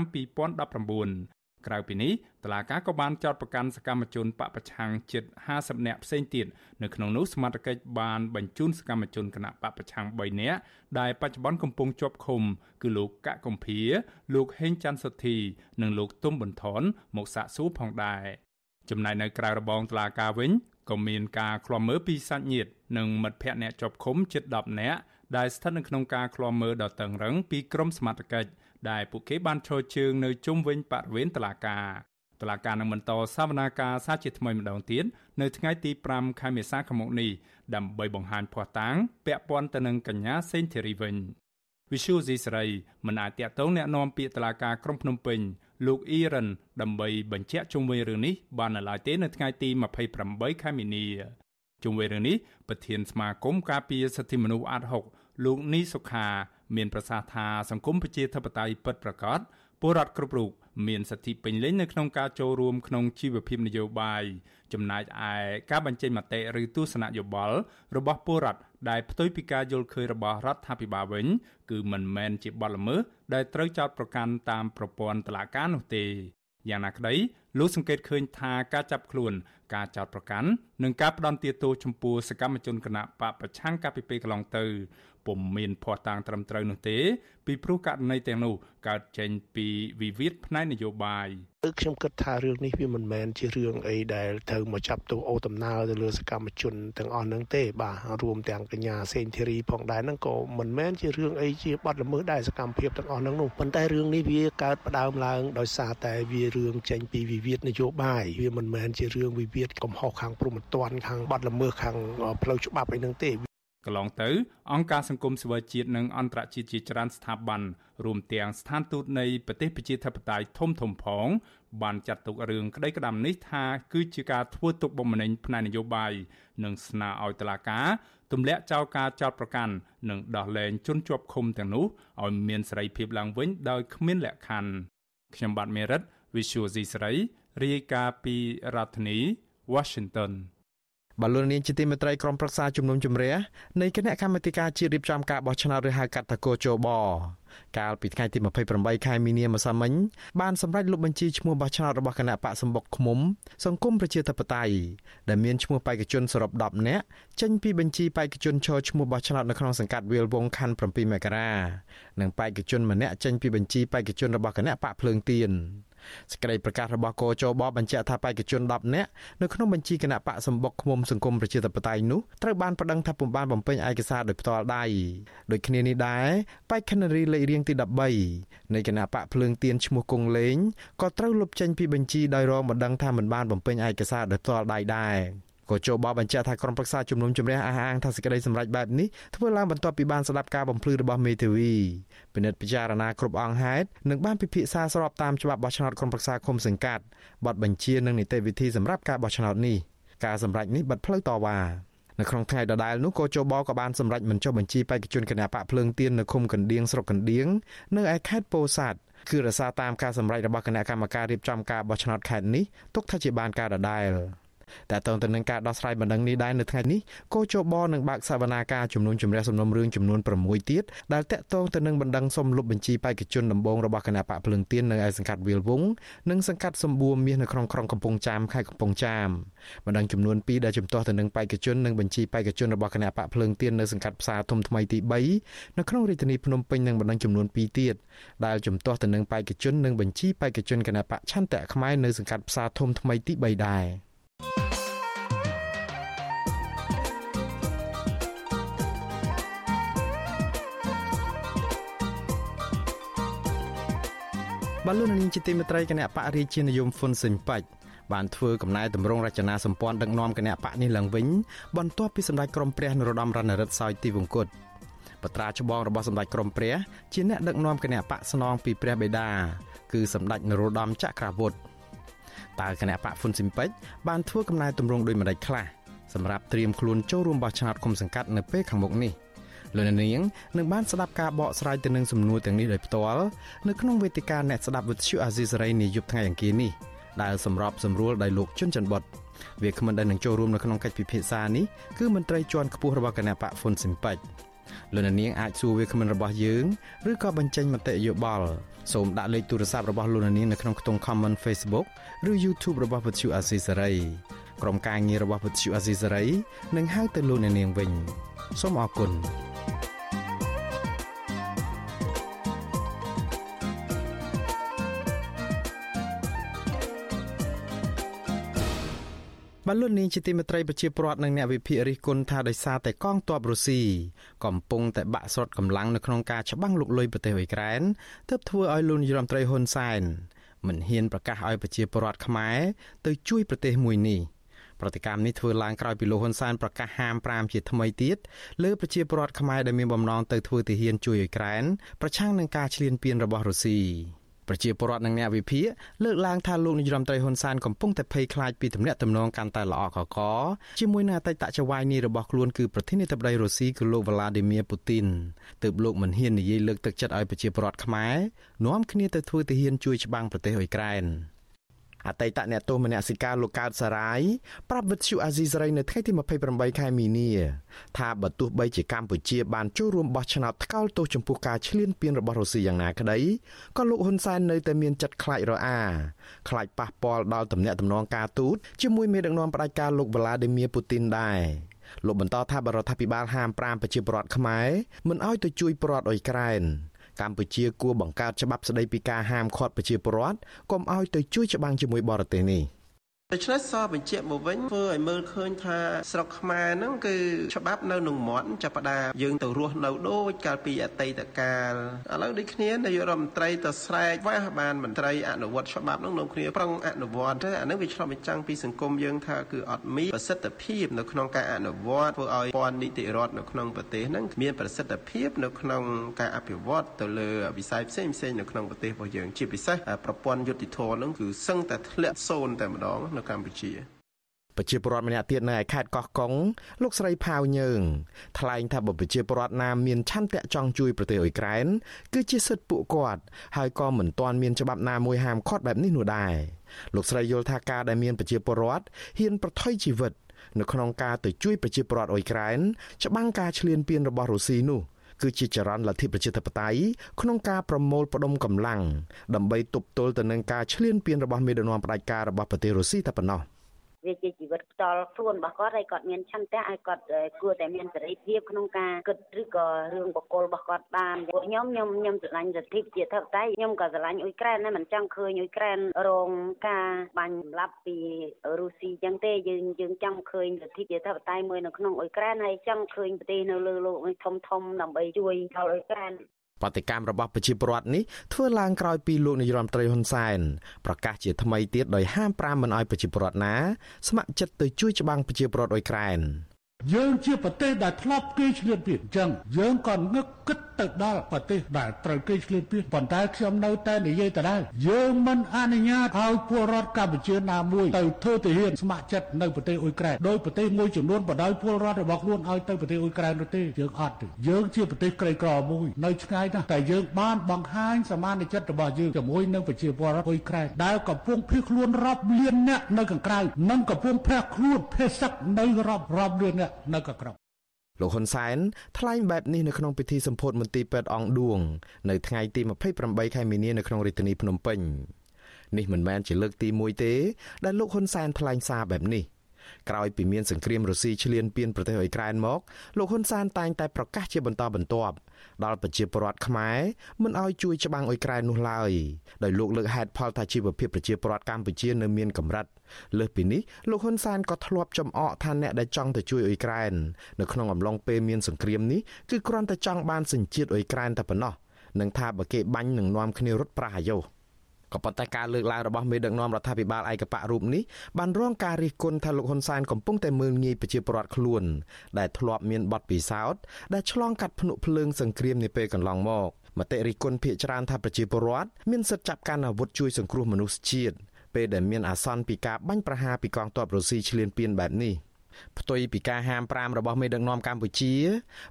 2019 ក្រៅពីនេះតឡាកាក៏បានចោទប្រកាន់សកម្មជនបពប្រឆាំងជិត50នាក់ផ្សេងទៀតនៅក្នុងនោះសមត្ថកិច្ចបានបញ្ជូនសកម្មជនគណៈបពប្រឆាំង3នាក់ដែលបច្ចុប្បន្នកំពុងជាប់ឃុំគឺលោកកកកំភាលោកហេងច័ន្ទសុធីនិងលោកទុំប៊ុនថនមកសាកសួរផងដែរចំណែកនៅក្រៅរបងតឡាកាវិញក៏មានការឃ្លាំមើលពីសាច់ញាតិនិងមិត្តភ័ក្តិអ្នកជាប់ឃុំជិត10នាក់ដែលស្ថិតនៅក្នុងការឃ្លាំមើលដ៏តឹងរឹងពីក្រមសមត្ថកិច្ច ដែលពួកគេបានឈរជើងនៅជុំវិញបរិវេណតុលាការតុលាការនឹងបន្តសវនាការសាជាថ្មីម្ដងទៀតនៅថ្ងៃទី5ខែមេសាឆ្នាំនេះដើម្បីបង្ហាញភ័ស្តុតាងពាក់ព័ន្ធទៅនឹងកញ្ញាសេងធីរីវិញវិសុយស៊ីស្រីមិនអាចតាក់ទងแนะនាំពាក្យតុលាការក្រុងភ្នំពេញលោកអ៊ីរ៉ានដើម្បីបញ្ជាក់ជុំវិញរឿងនេះបាននៅឡើយទេនៅថ្ងៃទី28ខែមីនាជុំវិញរឿងនេះប្រធានសមាគមការពារសិទ្ធិមនុស្សអាត់ហុកលោកនីសុខា មានប្រសាសន៍ថាសង្គមប្រជាធិបតេយ្យពិតប្រាកដពលរដ្ឋគ្រប់រូបមានសិទ្ធិពេញលេញនៅក្នុងការចូលរួមក្នុងជីវភាពនយោបាយចំណែកឯការបញ្ចេញមតិឬទស្សនៈយោបល់របស់ពលរដ្ឋដែលផ្ទុយពីការយល់ឃើញរបស់រដ្ឋាភិបាលវិញ គឺមិនមែនជាបទល្មើសដែលត្រូវចោទប្រកាន់តាមប្រព័ន្ធតុលាការនោះទេយ៉ាងណាក្តីលោកសង្កេតឃើញថាការចាប់ខ្លួន ការចោទប្រកាន់និងការផ្ដន់ទាទោសចំពោះសកម្មជនគណៈបកប្រឆាំងកាលពីពេលកន្លងទៅ ពុំមានភ័ស្តុតាងត្រឹមត្រូវនោះទេ ពីព្រោះករណីទាំងនោះកើតចេញពីវិវាទផ្នែកនយោបាយគឺខ្ញុំគិតថារឿងនេះវាមិនមែនជារឿងអីដែលត្រូវមកចាប់ទោសអូដំណើរទៅលើសកម្មជនទាំងអស់ហ្នឹងទេបាទរួមទាំងកញ្ញាសេងធីរីផងដែរហ្នឹងក៏មិនមែនជារឿងអីជាបទល្មើសដែរសកម្មភាពទាំងអស់ហ្នឹងនោះប៉ុន្តែរឿងនេះវាកើតផ្ដើមឡើងដោយសារតែវារឿងចេញពីវិវាទនយោបាយវាមិនមែនជារឿងវិវាទកំហុសខាងព្រហ្មទណ្ឌខាងបទល្មើសខាងផ្លូវច្បាប់អីហ្នឹងទេ កន្លងទៅអង្គការសង្គមស៊ីវិលជាតិនិងអន្តរជាតិជាច្រើនស្ថាប័នរួមទាំងស្ថានទូតនៃប្រទេសប្រជាធិបតេយ្យធំធំផង បានចាត់ទុករឿងក្តីក្តាំនេះថាគឺជាការធ្វើទុកបុកម្នេញផ្នែកនយោបាយនិងស្នើឲ្យតុលាការទម្លាក់ចោលការចោទប្រកាន់និងដោះលែងជនជាប់ឃុំទាំងនោះឲ្យមានសេរីភាពឡើងវិញដោយគ្មានលក្ខខណ្ឌខ្ញុំបាទមេរិត Visual C ស្រីរាយការណ៍ពីរដ្ឋធានី Washington បលូននាងជាទីមេត្រីក្រុមប្រឹក្សាជំនុំជម្រះនៃគណៈកម្មាធិការជាតិរៀបចំការបោះឆ្នោតឬហៅកាត់តកោជបកាលពីថ្ងៃទី28ខែមីនាម្សិលមិញបានសម្រេចលុបបញ្ជីឈ្មោះបោះឆ្នោតរបស់គណៈបកសម្បុកឃុំសង្គមប្រជាធិបតេយ្យដែលមានឈ្មោះបេក្ខជនសរុប10នាក់ចេញពីបញ្ជីបេក្ខជនឈរឈ្មោះបោះឆ្នោតនៅក្នុងសង្កាត់វាលវងខណ្ឌ7មករានិងបេក្ខជនម្នាក់ចេញពីបញ្ជីបេក្ខជនរបស់គណៈបកភ្លើងទៀន សេចក្តីប្រកាសរបស់កោជបបញ្ជាក់ថាបេក្ខជន10នាក់នៅក្នុងបញ្ជីគណៈបកសម្បុកឃុំសង្គមប្រជាធិបតេយ្យនោះត្រូវបានប្តឹងថាពុំបានបំពេញឯកសារដោយផ្ទាល់ដៃដូចគ្នានេះដែរបេក្ខនារីលេខរៀងទី13នៃគណៈបកភ្លើងទៀនឈ្មោះគង់លេងក៏ត្រូវលុបចេញពីបញ្ជីដោយរងបណ្ដឹងថាមិនបានបំពេញឯកសារដោយផ្ទាល់ដៃដែរ ក៏ចូលបបបញ្ជាក់ថាក្រុមប្រឹក្សាជំនុំជម្រះអះអាងថាសេចក្តីសម្រេចបែបនេះធ្វើឡើងបន្ទាប់ពីបានស្ដាប់ការបំភ្លឺរបស់មេធាវីពិនិត្យពិចារណាគ្រប់អង្គហេតុនិងបានពិភាក្សាស្របតាមច្បាប់បោះឆ្នោតក្រុមប្រឹក្សាឃុំសង្កាត់បទបញ្ជានិងនីតិវិធីសម្រាប់ការបោះឆ្នោតនេះការសម្រេចនេះបិទផ្លូវតវ៉ានៅក្នុងថ្ងៃដដែលនោះក៏ជបក៏បានសម្រេចមិនចុះបញ្ជីបេក្ខជនគណៈបកភ្លើងទៀននៅឃុំកណ្ដៀងស្រុកកណ្ដៀងនៅឯខេត្តពោធិ៍សាត់គឺរសារតាមការសម្រេចរបស់គណៈកម្មការរៀបចំការបោះឆ្នោតខេត្តនេះទុកថាជាបានការដដែល តែតើទៅនឹងការដោះស្រាយបណ្ដឹងនេះដែរនៅថ្ងៃនេះកោជបនឹងបើកសវនាការជំនុំជម្រះសំណុំរឿងចំនួន6ទៀតដែលតាក់ទងទៅនឹងបណ្ដឹងសុំលុបបញ្ជីបេក្ខជនដំបងរបស់គណៈបកភ្លឹងទៀននៅឯសង្កាត់វាលវងនិងសង្កាត់សម្បួរមាសនៅក្នុងក្រុងកំពង់ចាមខេត្តកំពង់ចាមបណ្ដឹងចំនួន2ដែលជំទាស់ទៅនឹងបេក្ខជននិងបញ្ជីបេក្ខជនរបស់គណៈបកភ្លឹងទៀននៅសង្កាត់ផ្សារធំថ្មីទី3នៅក្នុងរាជធានីភ្នំពេញនិងបណ្ដឹងចំនួន2ទៀតដែលជំទាស់ទៅនឹងបេក្ខជននិងបញ្ជីបេក្ខជនគណៈបកឆន្ទៈខ្មែរនៅសង្កាត់ផ្សារធំថ្មីទី3ដែរ បលូននាងជាទីមេត្រីគណៈបរិជានិយមហ៊ុនស៊ិនប៉ាច់បានធ្វើកំណែតម្រង់រចនាសម្ព័ន្ធដឹកនាំគណៈបកនេះឡើងវិញបន្ទាប់ពីសម្ដេចក្រមព្រះនរោត្តមរណរដ្ឋសោយទីវង្គតបត្រាច្បងរបស់សម្ដេចក្រមព្រះជាអ្នកដឹកនាំគណៈបកស្នងពីព្រះបិតាគឺសម្ដេចនរោត្តមចក្រវុឌ្ឍ តើគណៈបកហ៊ុនស៊ិនប៉ិចបានធ្វើកំណែតម្រង់ដោយម្ដេចខ្លះសម្រាប់ត្រៀមខ្លួនចូលរួមបោះឆ្នោតគុំសង្កាត់នៅពេលខាងមុខនេះ។លោកនាងនឹងបានស្ដាប់ការបកស្រាយទៅនឹងសំណួរទាំងនេះដោយផ្ទាល់នៅក្នុងវេទិកាអ្នកស្ដាប់វិទ្យុអាស៊ីសេរីនាយប់ថ្ងៃអង្គារនេះដែលសម្របសម្រួលដោយលោកជុនច័ន្ទបុតវាគ្មិនដែលនឹងចូលរួមនៅក្នុងកិច្ចពិភាក្សានេះគឺមន្ត្រីជាន់ខ្ពស់របស់គណៈបកហ្វុនស៊ីមប៉ិចលោកនាងអាចសួរវាគ្មិនរបស់យើងឬក៏បញ្ចេញមតិយោបល់ សូមដាក់លេខទូរស័ព្ទរបស់លោកនាងនៅក្នុងខ្ទង់ comment Facebook ឬ YouTube របស់វិទ្យុអាស៊ីសេរីក្រុមការងាររបស់វិទ្យុអាស៊ីសេរីនឹងហៅទៅលោកនាងវិញសូមអរគុណ បលូននាងជាទីមេត្រីប្រជាពលរដ្ឋនិងអ្នកវិភាគរិះគន់ថាដោយសារតែកងទ័ពរុស្ស៊ីកំពុងតែបាក់ស្រុតកម្លាំងនៅក្នុងការច្បាំងលុកលុយប្រទេសអ៊ុយក្រែនទើបធ្វើឲ្យលោកនាយរដ្ឋមន្ត្រីហ៊ុនសែនមិនហ៊ានប្រកាសឲ្យប្រជាពលរដ្ឋខ្មែរទៅជួយប្រទេសមួយនេះប្រតិកម្មនេះធ្វើឡើងក្រោយពីលោកហ៊ុនសែនប្រកាសហាម5ជាថ្មីទៀតលើប្រជាពលរដ្ឋខ្មែរដែលមានបំណងទៅធ្វើទាហានជួយអ៊ុយក្រែនប្រឆាំងនឹងការឈ្លានពានរបស់រុស្ស៊ី ប្រជាពលរដ្ឋនិងអ្នកវិភាគលើកឡើងថាលោកនាយរដ្ឋមន្ត្រីហ៊ុនសែនកំពុងតែភ័យខ្លាចពីទំនាក់ទំនងកាន់តែល្អកកជាមួយនឹងអតីតចៅហ្វាយនេះរបស់ខ្លួនគឺប្រធានាធិបតីរុស្ស៊ីគឺលោកវ្លាឌីមៀពូទីនទើបលោកមិនហ៊ាននិយាយលើកទឹកចិត្តឲ្យប្រជាពលរដ្ឋខ្មែរនាំគ្នាទៅធ្វើទាហានជួយច្បាំងប្រទេសអ៊ុយក្រែន អតីតអ្នកទោសមនសិការលោកកើតសារាយប្រាប់វិទ្យុអាស៊ីសេរីនៅថ្ងៃទី28ខែមីនាថាបើទោះបីជាកម្ពុជាបានចូលរួមបោះឆ្នោតថ្កោលទោសចំពោះការឈ្លានពានរបស់រុស្ស៊ីយ៉ាងណាក្តីក៏លោកហ៊ុនសែននៅតែមានចិត្តខ្លាចរអាខ្លាចប៉ះពាល់ដល់ទំនាក់ទំនងការទូតជាមួយមេដឹកនាំផ្ដាច់ការលោកវ្លាឌីមៀពូទីនដែរលោកបន្តថាបរដ្ឋាភិបាលហាម5ប្រជាពលរដ្ឋខ្មែរមិនឲ្យទៅជួយប្រដ្ឋអ៊ុយក្រែន កម្ពុជាគួរបង្កើតច្បាប់ស្តីពីការហាមឃាត់ប្រជាពលរដ្ឋកុំឲ្យទៅជួយច្បាំងជាមួយបរទេសនេះ។ ដូច្នេះសបញ្ជាក់មកវិញធ្វើឲ្យមើលឃើញថាស្រុកខ្មែរហ្នឹងគឺច្បាប់នៅក្នុងមាត់ចាប់ផ្ដើមយើងទៅរស់នៅដូចកាលពីអតីតកាលឥឡូវដូចគ្នានាយករដ្ឋមន្ត្រីទៅស្រែកវ៉ាស់បានមន្ត្រីអនុវត្តច្បាប់ហ្នឹងនាំគ្នាប្រឹងអនុវត្តទៅអានេះវាឆ្លុះបញ្ចាំងពីសង្គមយើងថាគឺអត់មានប្រសិទ្ធភាពនៅក្នុងការអនុវត្តធ្វើឲ្យព័ន្ធនីតិរដ្ឋនៅក្នុងប្រទេសហ្នឹងមានប្រសិទ្ធភាពនៅក្នុងការអភិវឌ្ឍទៅលើវិស័យផ្សេងផ្សេងនៅក្នុងប្រទេសរបស់យើងជាពិសេសប្រព័ន្ធយុតិធម៌ហ្នឹងគឺសឹងតែធ្លាក់សូន្យតែម្ដងនៅកម្ពុជាប្រជាពលរដ្ឋម្នាក់ទៀតនៅឯខេត្តកោះកុងលោកស្រីផាវញើងថ្លែងថាបើប្រជាពលរដ្ឋណាមានឆន្ទៈចង់ជួយប្រទេសអ៊ុយក្រែនគឺជាសិទ្ធិពួកគាត់ហើយក៏មិនទាន់មានច្បាប់ណាមួយហាមឃាត់បែបនេះនោះដែរលោកស្រីយល់ថាការដែលមានប្រជាពលរដ្ឋហ៊ានប្រថុយជីវិត នៅក្នុងការទៅជួយប្រជាពលរដ្ឋអ៊ុយក្រែនច្បាំងការឈ្លានពានរបស់រុស្ស៊ីនោះ គឺជាចរន្តលទ្ធិប្រជាធិបតេយ្យក្នុងការប្រមូលផ្ដុំកម្លាំងដើម្បីទប់ទល់ទៅនឹងការឈ្លានពានរបស់មេដឹកនាំផ្ដាច់ការរបស់ប្រទេសរុស្ស៊ីតែប៉ុណ្ណោះ។ វាជាជីវិតផ្ទាល់ខ្លួនរបស់គាត់ហើយគាត់មានឆន្ទៈឲ្យគាត់គួរតែមានសេរីភាពក្នុងការគិតឬក៏រឿងបុគ្គលរបស់គាត់បានពួកខ្ញុំខ្ញុំខ្ញុំស្រឡាញ់សិទ្ធិជាធិបតេយ្យខ្ញុំក៏ស្រឡាញ់អ៊ុយក្រែនដែរមិនចង់ឃើញអ៊ុយក្រែនរងការបាញ់សម្លាប់ពីរុស្ស៊ីចឹងទេយើងយើងចង់ឃើញសិទ្ធិជាធិបតេយ្យមួយនៅក្នុងអ៊ុយក្រែនហើយចង់ឃើញប្រទេសនៅលើលោកនេះធំធំដើម្បីជួយដល់អ៊ុយក្រែន បដកម្មរបស់ប្រជាពលរដ្ឋនេះធ្វើឡើងក្រោយពីលោកនាយរដ្ឋមន្ត្រីហ៊ុនសែនប្រកាសជាថ្មីទៀតដោយហាម5មិនអោយប្រជាពលរដ្ឋណាស្ម័គ្រចិត្តទៅជួយច្បាំងប្រជាពលរដ្ឋអ៊ុយក្រែន យើងជាប្រទេសដែលធ្លាប់គេឆ្លៀតពៀនអញ្ចឹងយើងក៏ងឹកគិតទៅដល់ប្រទេសដែលត្រូវគេឆ្លៀតពៀនប៉ុន្តែខ្ញុំនៅតែនិយាយដដែលយើងមិនអនុញ្ញាតឲ្យពលរដ្ឋកម្ពុជាណាមួយទៅធ្វើទាហានស្ម័គ្រចិត្តនៅប្រទេសអ៊ុយក្រែនដោយប្រទេសមួយចំនួនបដ ாய் ពលរដ្ឋរបស់ខ្លួនឲ្យទៅប្រទេសអ៊ុយក្រែននោះទេយើងអត់ទេយើងជាប្រទេសក្រីក្រមួយនៅឆ្ងាយណាស់តែយើងបានបង្ហាញសមានចិត្តរបស់យើងជាមួយនឹងប្រជាពលរដ្ឋអ៊ុយក្រែនដែលកំពុងភៀសខ្លួនរាប់លានអ្នកនៅខាងក្រៅនិងកំពុងភះខ្លួនភេសឹកនៅរាប់រាប់លានអ្នកនៅកក្រោលោកហ៊ុនសែនថ្លែងបែបនេះនៅក្នុងពិធីសម្ពោធមន្ទីរពេទ្យអង្គឌួងនៅថ្ងៃទី28ខែមីនានៅក្នុងរាជធានីភ្នំពេញនេះមិនមែនជាលើកទី1ទេដែលលោកហ៊ុនសែនថ្លែងសារបែបនេះ ក្រោយពីមានសង្គ្រាមរុស្ស៊ីឈ្លានពានប្រទេសអ៊ុយក្រែនមកលោកហ៊ុនសែនតែងតែប្រកាសជាបន្តបន្ទាប់ដល់ប្រជាពលរដ្ឋខ្មែរមិនឲ្យជួយច្បាំងអ៊ុយក្រែននោះឡើយដោយលោកលើកហេតុផលថាជីវភាពប្រជាពលរដ្ឋកម្ពុជានៅមានកម្រិតលើសពីនេះលោកហ៊ុនសែនក៏ធ្លាប់ចំអកថាអ្នកដែលចង់ទៅជួយអ៊ុយក្រែននៅក្នុងអំឡុងពេលមានសង្គ្រាមនេះគឺគ្រាន់តែចង់បានសញ្ជាតិអ៊ុយក្រែនតែប៉ុណ្ណោះនឹងថាបើគេបាញ់នឹងនាំគ្នារត់ប្រះអាយុ ក៏ប៉ុន្តែការលើកឡើងរបស់មេដឹកនាំរដ្ឋាភិបាលឯកបៈរូបនេះបានរងការរិះគន់ថាលោកហ៊ុនសែនកំពុងតែមើលងាយប្រជាពលរដ្ឋខ្លួន ដែលធ្លាប់មានបទពិសោធន៍ដែលឆ្លងកាត់ភ្នក់ភ្លើងសង្គ្រាមនាពេលកន្លងមកមតិរិះគន់ភាកច្រើនថាប្រជាពលរដ្ឋមានសិទ្ធិចាប់កាន់អាវុធជួយសង្គ្រោះមនុស្សជាតិពេលដែលមានអាសន្នពីការបាញ់ប្រហារពីកងទ័ពរុស្ស៊ីឈ្លានពានបែបនេះផ្ទុយពីការហាម5របស់មេដឹកនាំកម្ពុជា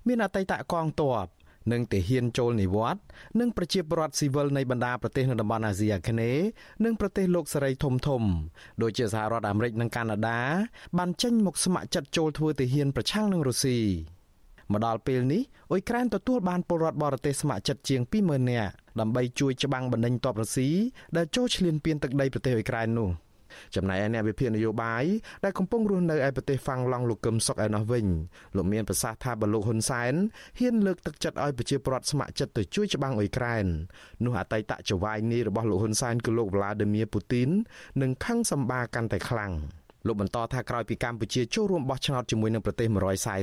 មានអតីតកងទ័ព និងទាហានចូលនិវត្តន៍និងប្រជាពលរដ្ឋស៊ីវិលនៃបណ្ដាប្រទេសនៅតំបន់អាស៊ីអាគ្នេយ៍និងប្រទេសលោកសេរីធំធំដូចជាសហរដ្ឋអាមេរិកនិងកាណាដាបានចេញមកស្ម័គ្រចិត្តចូលធ្វើទាហានប្រឆាំងនឹងរុស្ស៊ីមកដល់ពេលនេះអ៊ុយក្រែនទទួលបានពលរដ្ឋបរទេសស្ម័គ្រចិត្តជាង20000នាក់ដើម្បីជួយច្បាំងបណ្ដេញទ័ពរុស្ស៊ីដែលចូលឈ្លានពានទឹកដីប្រទេសអ៊ុយក្រែននោះ ចំណែកឯអ្នកវិភាគនយោបាយដែលកំពុងរស់នៅឯប្រទេសហ្វាំងឡង់លោកកឹមសុកឯណោះវិញលោកមានប្រសាសន៍ថាបើលោកហ៊ុនសែនហ៊ានលើកទឹកចិត្តឲ្យប្រជាពលរដ្ឋស្ម័គ្រចិត្តទៅជួយច្បាំងអ៊ុយក្រែននោះអតីតចៅហ្វាយនេះរបស់លោកហ៊ុនសែនគឺលោកវ្លាឌីមៀពូទីននឹងខឹងសម្បាកាន់តែខ្លាំងលោកបន្តថាក្រោយពីកម្ពុជាចូលរួមបោះឆ្នោតជាមួយនឹងប្រទេស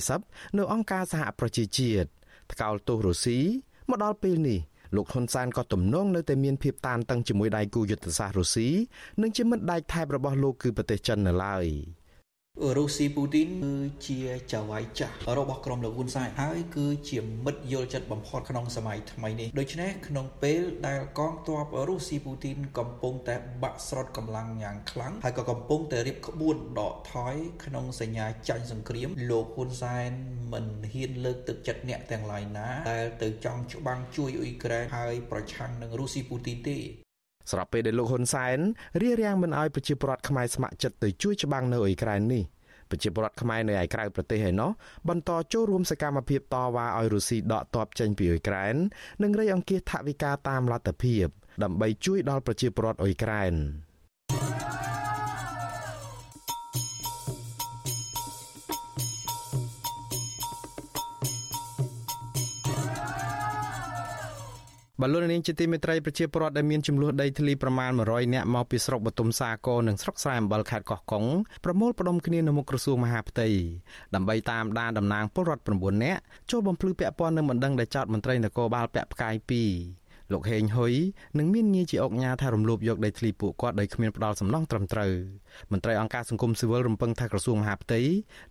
140នៅអង្គការសហប្រជាជាតិថ្កោលទោសរុស្ស៊ីមកដល់ពេលនេះ លោកហ៊ុនសែនក៏ទំនងនៅតែមានភាពតានតឹងជាមួយដៃគូយុទ្ធសាស្ត្ររុស្ស៊ីនិងជាមិត្តដៃថែបរបស់លោកគឺប្រទេសចិននៅឡើយ។ រុស្ស៊ីពូទីនគឺជាចៅហ្វាយចាស់របស់ក្រុមលោកហ៊ុនសែនហើយគឺជាមិត្តយល់ចិត្តបំផុតក្នុងសម័យថ្មីនេះដូច្នេះក្នុងពេលដែលកងទ័ពរុស្ស៊ីពូទីនកំពុងតែបាក់ស្រុតកម្លាំងយ៉ាងខ្លាំងហើយក៏កំពុងតែរៀបក្បួនដកថយក្នុងសញ្ញាចាញ់សង្គ្រាមលោកហ៊ុនសែនមិនហ៊ានលើកទឹកចិត្តអ្នកទាំងឡាយណាដែលទៅចង់ច្បាំងជួយអ៊ុយក្រែនហើយប្រឆាំងនឹងរុស្ស៊ីពូទីនទេ ស្របពេលដែលលោកហ៊ុនសែនរៀបរៀងមិនអោយប្រជាពលរដ្ឋខ្មែរស្ម័គ្រចិត្តទៅជួយច្បាំងនៅអ៊ុយក្រែននេះប្រជាពលរដ្ឋខ្មែរនៅឯក្រៅប្រទេសឯណោះបន្តចូលរួមសកម្មភាពតវ៉ាឲ្យរុស្ស៊ីដកទ័ពចេញពីអ៊ុយក្រែននិងរៃអង្គាសថវិកាតាមលទ្ធភាពដើម្បីជួយដល់ប្រជាពលរដ្ឋអ៊ុយក្រែន បលូននាងជាទីមេត្រីប្រជាពលរដ្ឋដែលមានចំនួនដីធ្លីប្រមាណ100នាក់មកពីស្រុកបទុមសាគរនិងស្រុកស្រែអំបិលខេត្តកោះកុងប្រមូលផ្ដុំគ្នានៅមុខក្រសួងមហាផ្ទៃដើម្បីតាមដានតំណាងពលរដ្ឋ9នាក់ចូលបំភ្លឺពាក់ព័ន្ធនឹងបណ្ដឹងដែលចោទមន្ត្រីនគរបាលពាក់ផ្កាយ2 លោកហេងហ៊ុយនឹងមានងារជាអុកញ៉ាថារំលោភយកដីធ្លីពួកគាត់ដោយគ្មានផ្ដាល់សំណងត្រឹមត្រូវមន្ត្រីអង្គការសង្គមស៊ីវិលរំពឹងថាក្រសួងមហាផ្ទៃ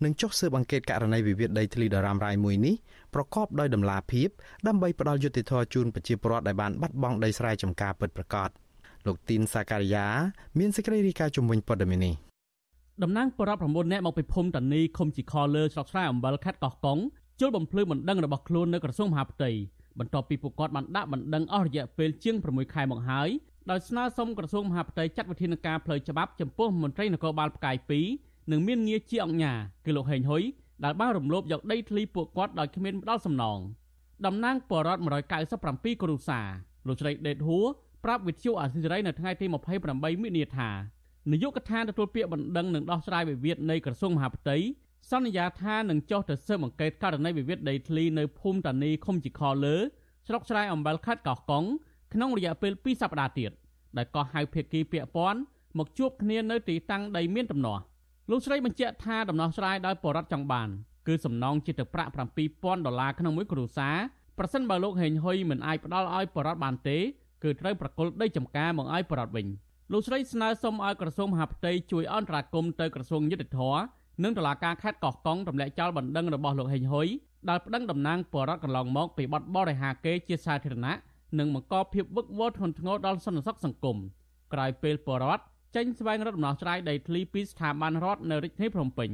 នឹងចុះស៊ើបអង្កេតករណីវិវាទដីធ្លីដ៏រ៉ាំរ៉ៃមួយនេះប្រកបដោយតម្លាភាពដើម្បីផ្ដល់យុត្តិធម៌ជូនប្រជាពលរដ្ឋដែលបានបាត់បង់ដីស្រែចម្ការពិតប្រាកដលោកទីនសាការីយ៉ាមានសេចក្តីរាយការណ៍ជំវិញព័ត៌មាននេះតំណាងបរិប9នាក់មកពីភូមិតានីឃុំជីខលើស្រុកស្រែអំបិលខេត្តកោះកុងជុលបំភ្លឺបណ្ដឹងរបស់ខ្លួននៅក្រសួងមហាផ្ទៃ បន្ទាប់ពីពួកគាត់បានដាក់បណ្ដឹងអស់រយៈពេលជាង6ខែមកហើយដោយស្នើសុំក្រសួងមហាផ្ទៃចាត់វិធានការផ្លូវច្បាប់ចំពោះមន្ត្រីនគរបាលផ្កាយ2និងមានងារជាអង្គការគឺលោកហេងហ៊ុយដែលបានរំលោភយកដីធ្លីពួកគាត់ដោយគ្មានផ្ដាល់សំណងតំណាងបរដ្ឋ197គ្រួសារលោកស្រីដេតហួរប្រាប់វិទ្យុអាស៊ីសេរីនៅថ្ងៃទី28មិនិនាថានាយកដ្ឋានទទួលពាក្យបណ្ដឹងនិងដោះស្រាយវិវាទនៃក្រសួងមហាផ្ទៃ សន្យាថានឹងចុះទៅស៊ើបអង្កេតករណីវិវាទដីធ្លីនៅភូមិតានីឃុំជីខលើស្រុកស្រែអំបិលខេត្តកោះកុងក្នុងរយៈពេល2សប្តាហ៍ទៀតដែលក៏ហៅភាគីពាក់ព័ន្ធមកជួបគ្នានៅទីតាំងដីមានដំណោះលោកស្រីបញ្ជាក់ថាដំណោះស្រាយដោយបរដ្ឋចង់បានគឺសំណងជាទឹកប្រាក់7000ដុល្លារក្នុងមួយគ្រួសារប្រសិនបើលោកហេងហ៊ុយមិនអាចផ្ដល់ឲ្យបរដ្ឋបានទេគឺត្រូវប្រគល់ដីចំការមកឲ្យបរដ្ឋវិញលោកស្រីស្នើសុំឲ្យក្រសួងមហាផ្ទៃជួយអន្តរាគមន៍ទៅក្រសួងយុទ្ធភ័ព និងតុលាការខេត្តកោះកុងទម្លាក់ចោលបណ្ដឹងរបស់លោកហេងហ៊ុយដែលប្តឹងតំណាងបរដ្ឋកន្លងមកពីបទបរិហាកេរជាសាធារណៈនិងបង្កភាពវឹកវរធ្ងន់ធ្ងរដល់សន្តិសុខសង្គមក្រោយពេលបរដ្ឋចេញស្វែងរកដំណោះស្រាយដីធ្លីពីស្ថាប័នរដ្ឋនៅរាជធានីភ្នំពេញ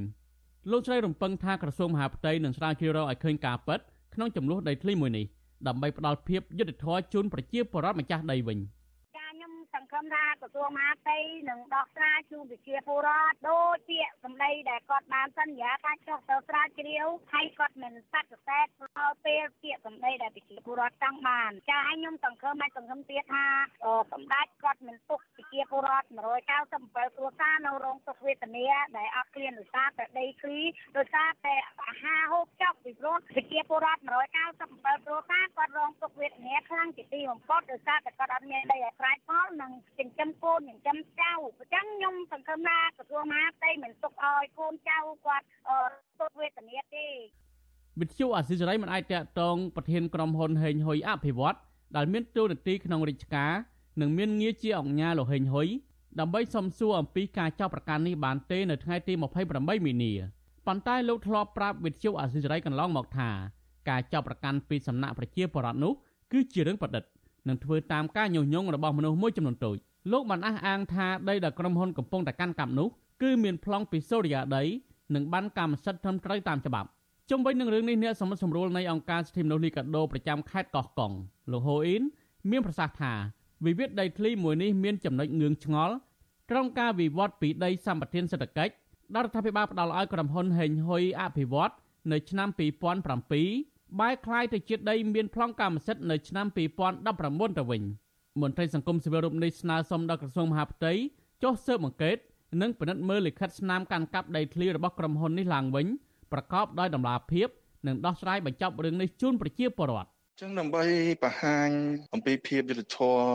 លោកស្រីរំពឹងថាក្រសួងមហាផ្ទៃនឹងស្រាវជ្រាវរកឲ្យឃើញការពិតក្នុងចំនួនដីធ្លីមួយនេះដើម្បីផ្ដល់ភាពយុត្តិធម៌ជូនប្រជាពលរដ្ឋម្ចាស់ដីវិញ។ស ង្ឃឹមថាក្រសួងមហាផ្ទៃនឹងដោះស្រាយជូនប្រជាពលរដ្ឋដូចពាក្យសម្ដីដែលគាត់បានសន្យាថាចុះទៅស្រាវជ្រាវហើយគាត់មិនសັດសែតដល់ពេលពាក្យសម្ដីដែលប្រជាពលរដ្ឋចង់បានចាឲ្យខ្ញុំសង្ឃឹមឲ្យសង្ឃឹមទៀតថាសម្ដេចគាត់មិនទុកប្រជាពលរដ្ឋ197គ្រួសារនៅរងទុក្ខវេទនាដែលអត់ឃ្លានដោយសារតែដីធ្លីដោយសារតែអាហារហូបចុកពីព្រោះប្រជាពលរដ្ឋ197គ្រួសារគាត់រងទុក្ខវេទនាខ្លាំងជាទីបំផុតដោយសារតែគាត់អត់មានដីអាស្រ័យផលនឹងចិញ្ចឹមកូនចិញ្ចឹមចៅអញ្ចឹងខ្ញុំសង្ឃឹមថាក្រសួងមហាផ្ទៃមិនទុកឲ្យកូនចៅគាត់ទុកវេទនាទេវិទ្យុអាស៊ីសេរីមិនអាចតាក់ទងប្រធានក្រុមហ៊ុនហេងហ៊ុយអភិវឌ្ឍដែលមានតួនាទីក្នុងរាជការនិងមានងារជាអង្គញាលោកហេងហ៊ុយដើម្បីសំសួរអំពីការចោទប្រកាន់នេះបានទេនៅថ្ងៃទី28មីនាប៉ុន្តែលោកធ្លាប់ប្រាប់វិទ្យុអាស៊ីសេរីកន្លងមកថាការចោទប្រកាន់ពីសំណាក់ប្រជាពលរដ្ឋនោះគឺជារឿងប្រឌិត និងធ្វើតាមការញុះញង់របស់មនុស្សមួយចំនួនតូចលោកបានអះអាងថាដីដែលក្រុមហ៊ុនកំពុងតែកាន់កាប់នោះគឺមានប្លង់ពីសូរិយាដីនិងបានកម្មសិទ្ធិត្រឹមត្រូវតាមច្បាប់ជុំវិញនឹងរឿងនេះអ្នកសម្រិទ្ធសម្រួលនៃអង្គការសិទ្ធិមនុស្សលីកាដូប្រចាំខេត្តកោះកុងលោកហូអ៊ីនមានប្រសាសន៍ថាវិវាទដីធ្លីមួយនេះមានចំណុចងឿងឆ្ងល់ត្រង់ការវិវត្តពីដីសម្បត្តិសេដ្ឋកិច្ចដែលរដ្ឋាភិបាលផ្ដល់ឲ្យក្រុមហ៊ុនហេងហ៊ុយអភិវឌ្ឍនៅឆ្នាំ2007 បែរក្លាយទៅជាដីមានប្លង់កម្មសិទ្ធិនៅឆ្នាំ2019ទៅវិញមន្ត្រីសង្គមស៊ីវិលរូបនេះស្នើសុំដល់ក្រសួងមហាផ្ទៃចុះស៊ើបអង្កេតនិងពិនិត្យមើលលិខិតស្នាមកាន់កាប់ដីធ្លីរបស់ក្រុមហ៊ុននេះឡើងវិញប្រកបដោយតម្លាភាពនិងដោះស្រាយបញ្ចប់រឿងនេះជូនប្រជាពលរដ្ឋ ចឹងដើម្បីបង្ហាញអំពីភាពយុត្តិធម៌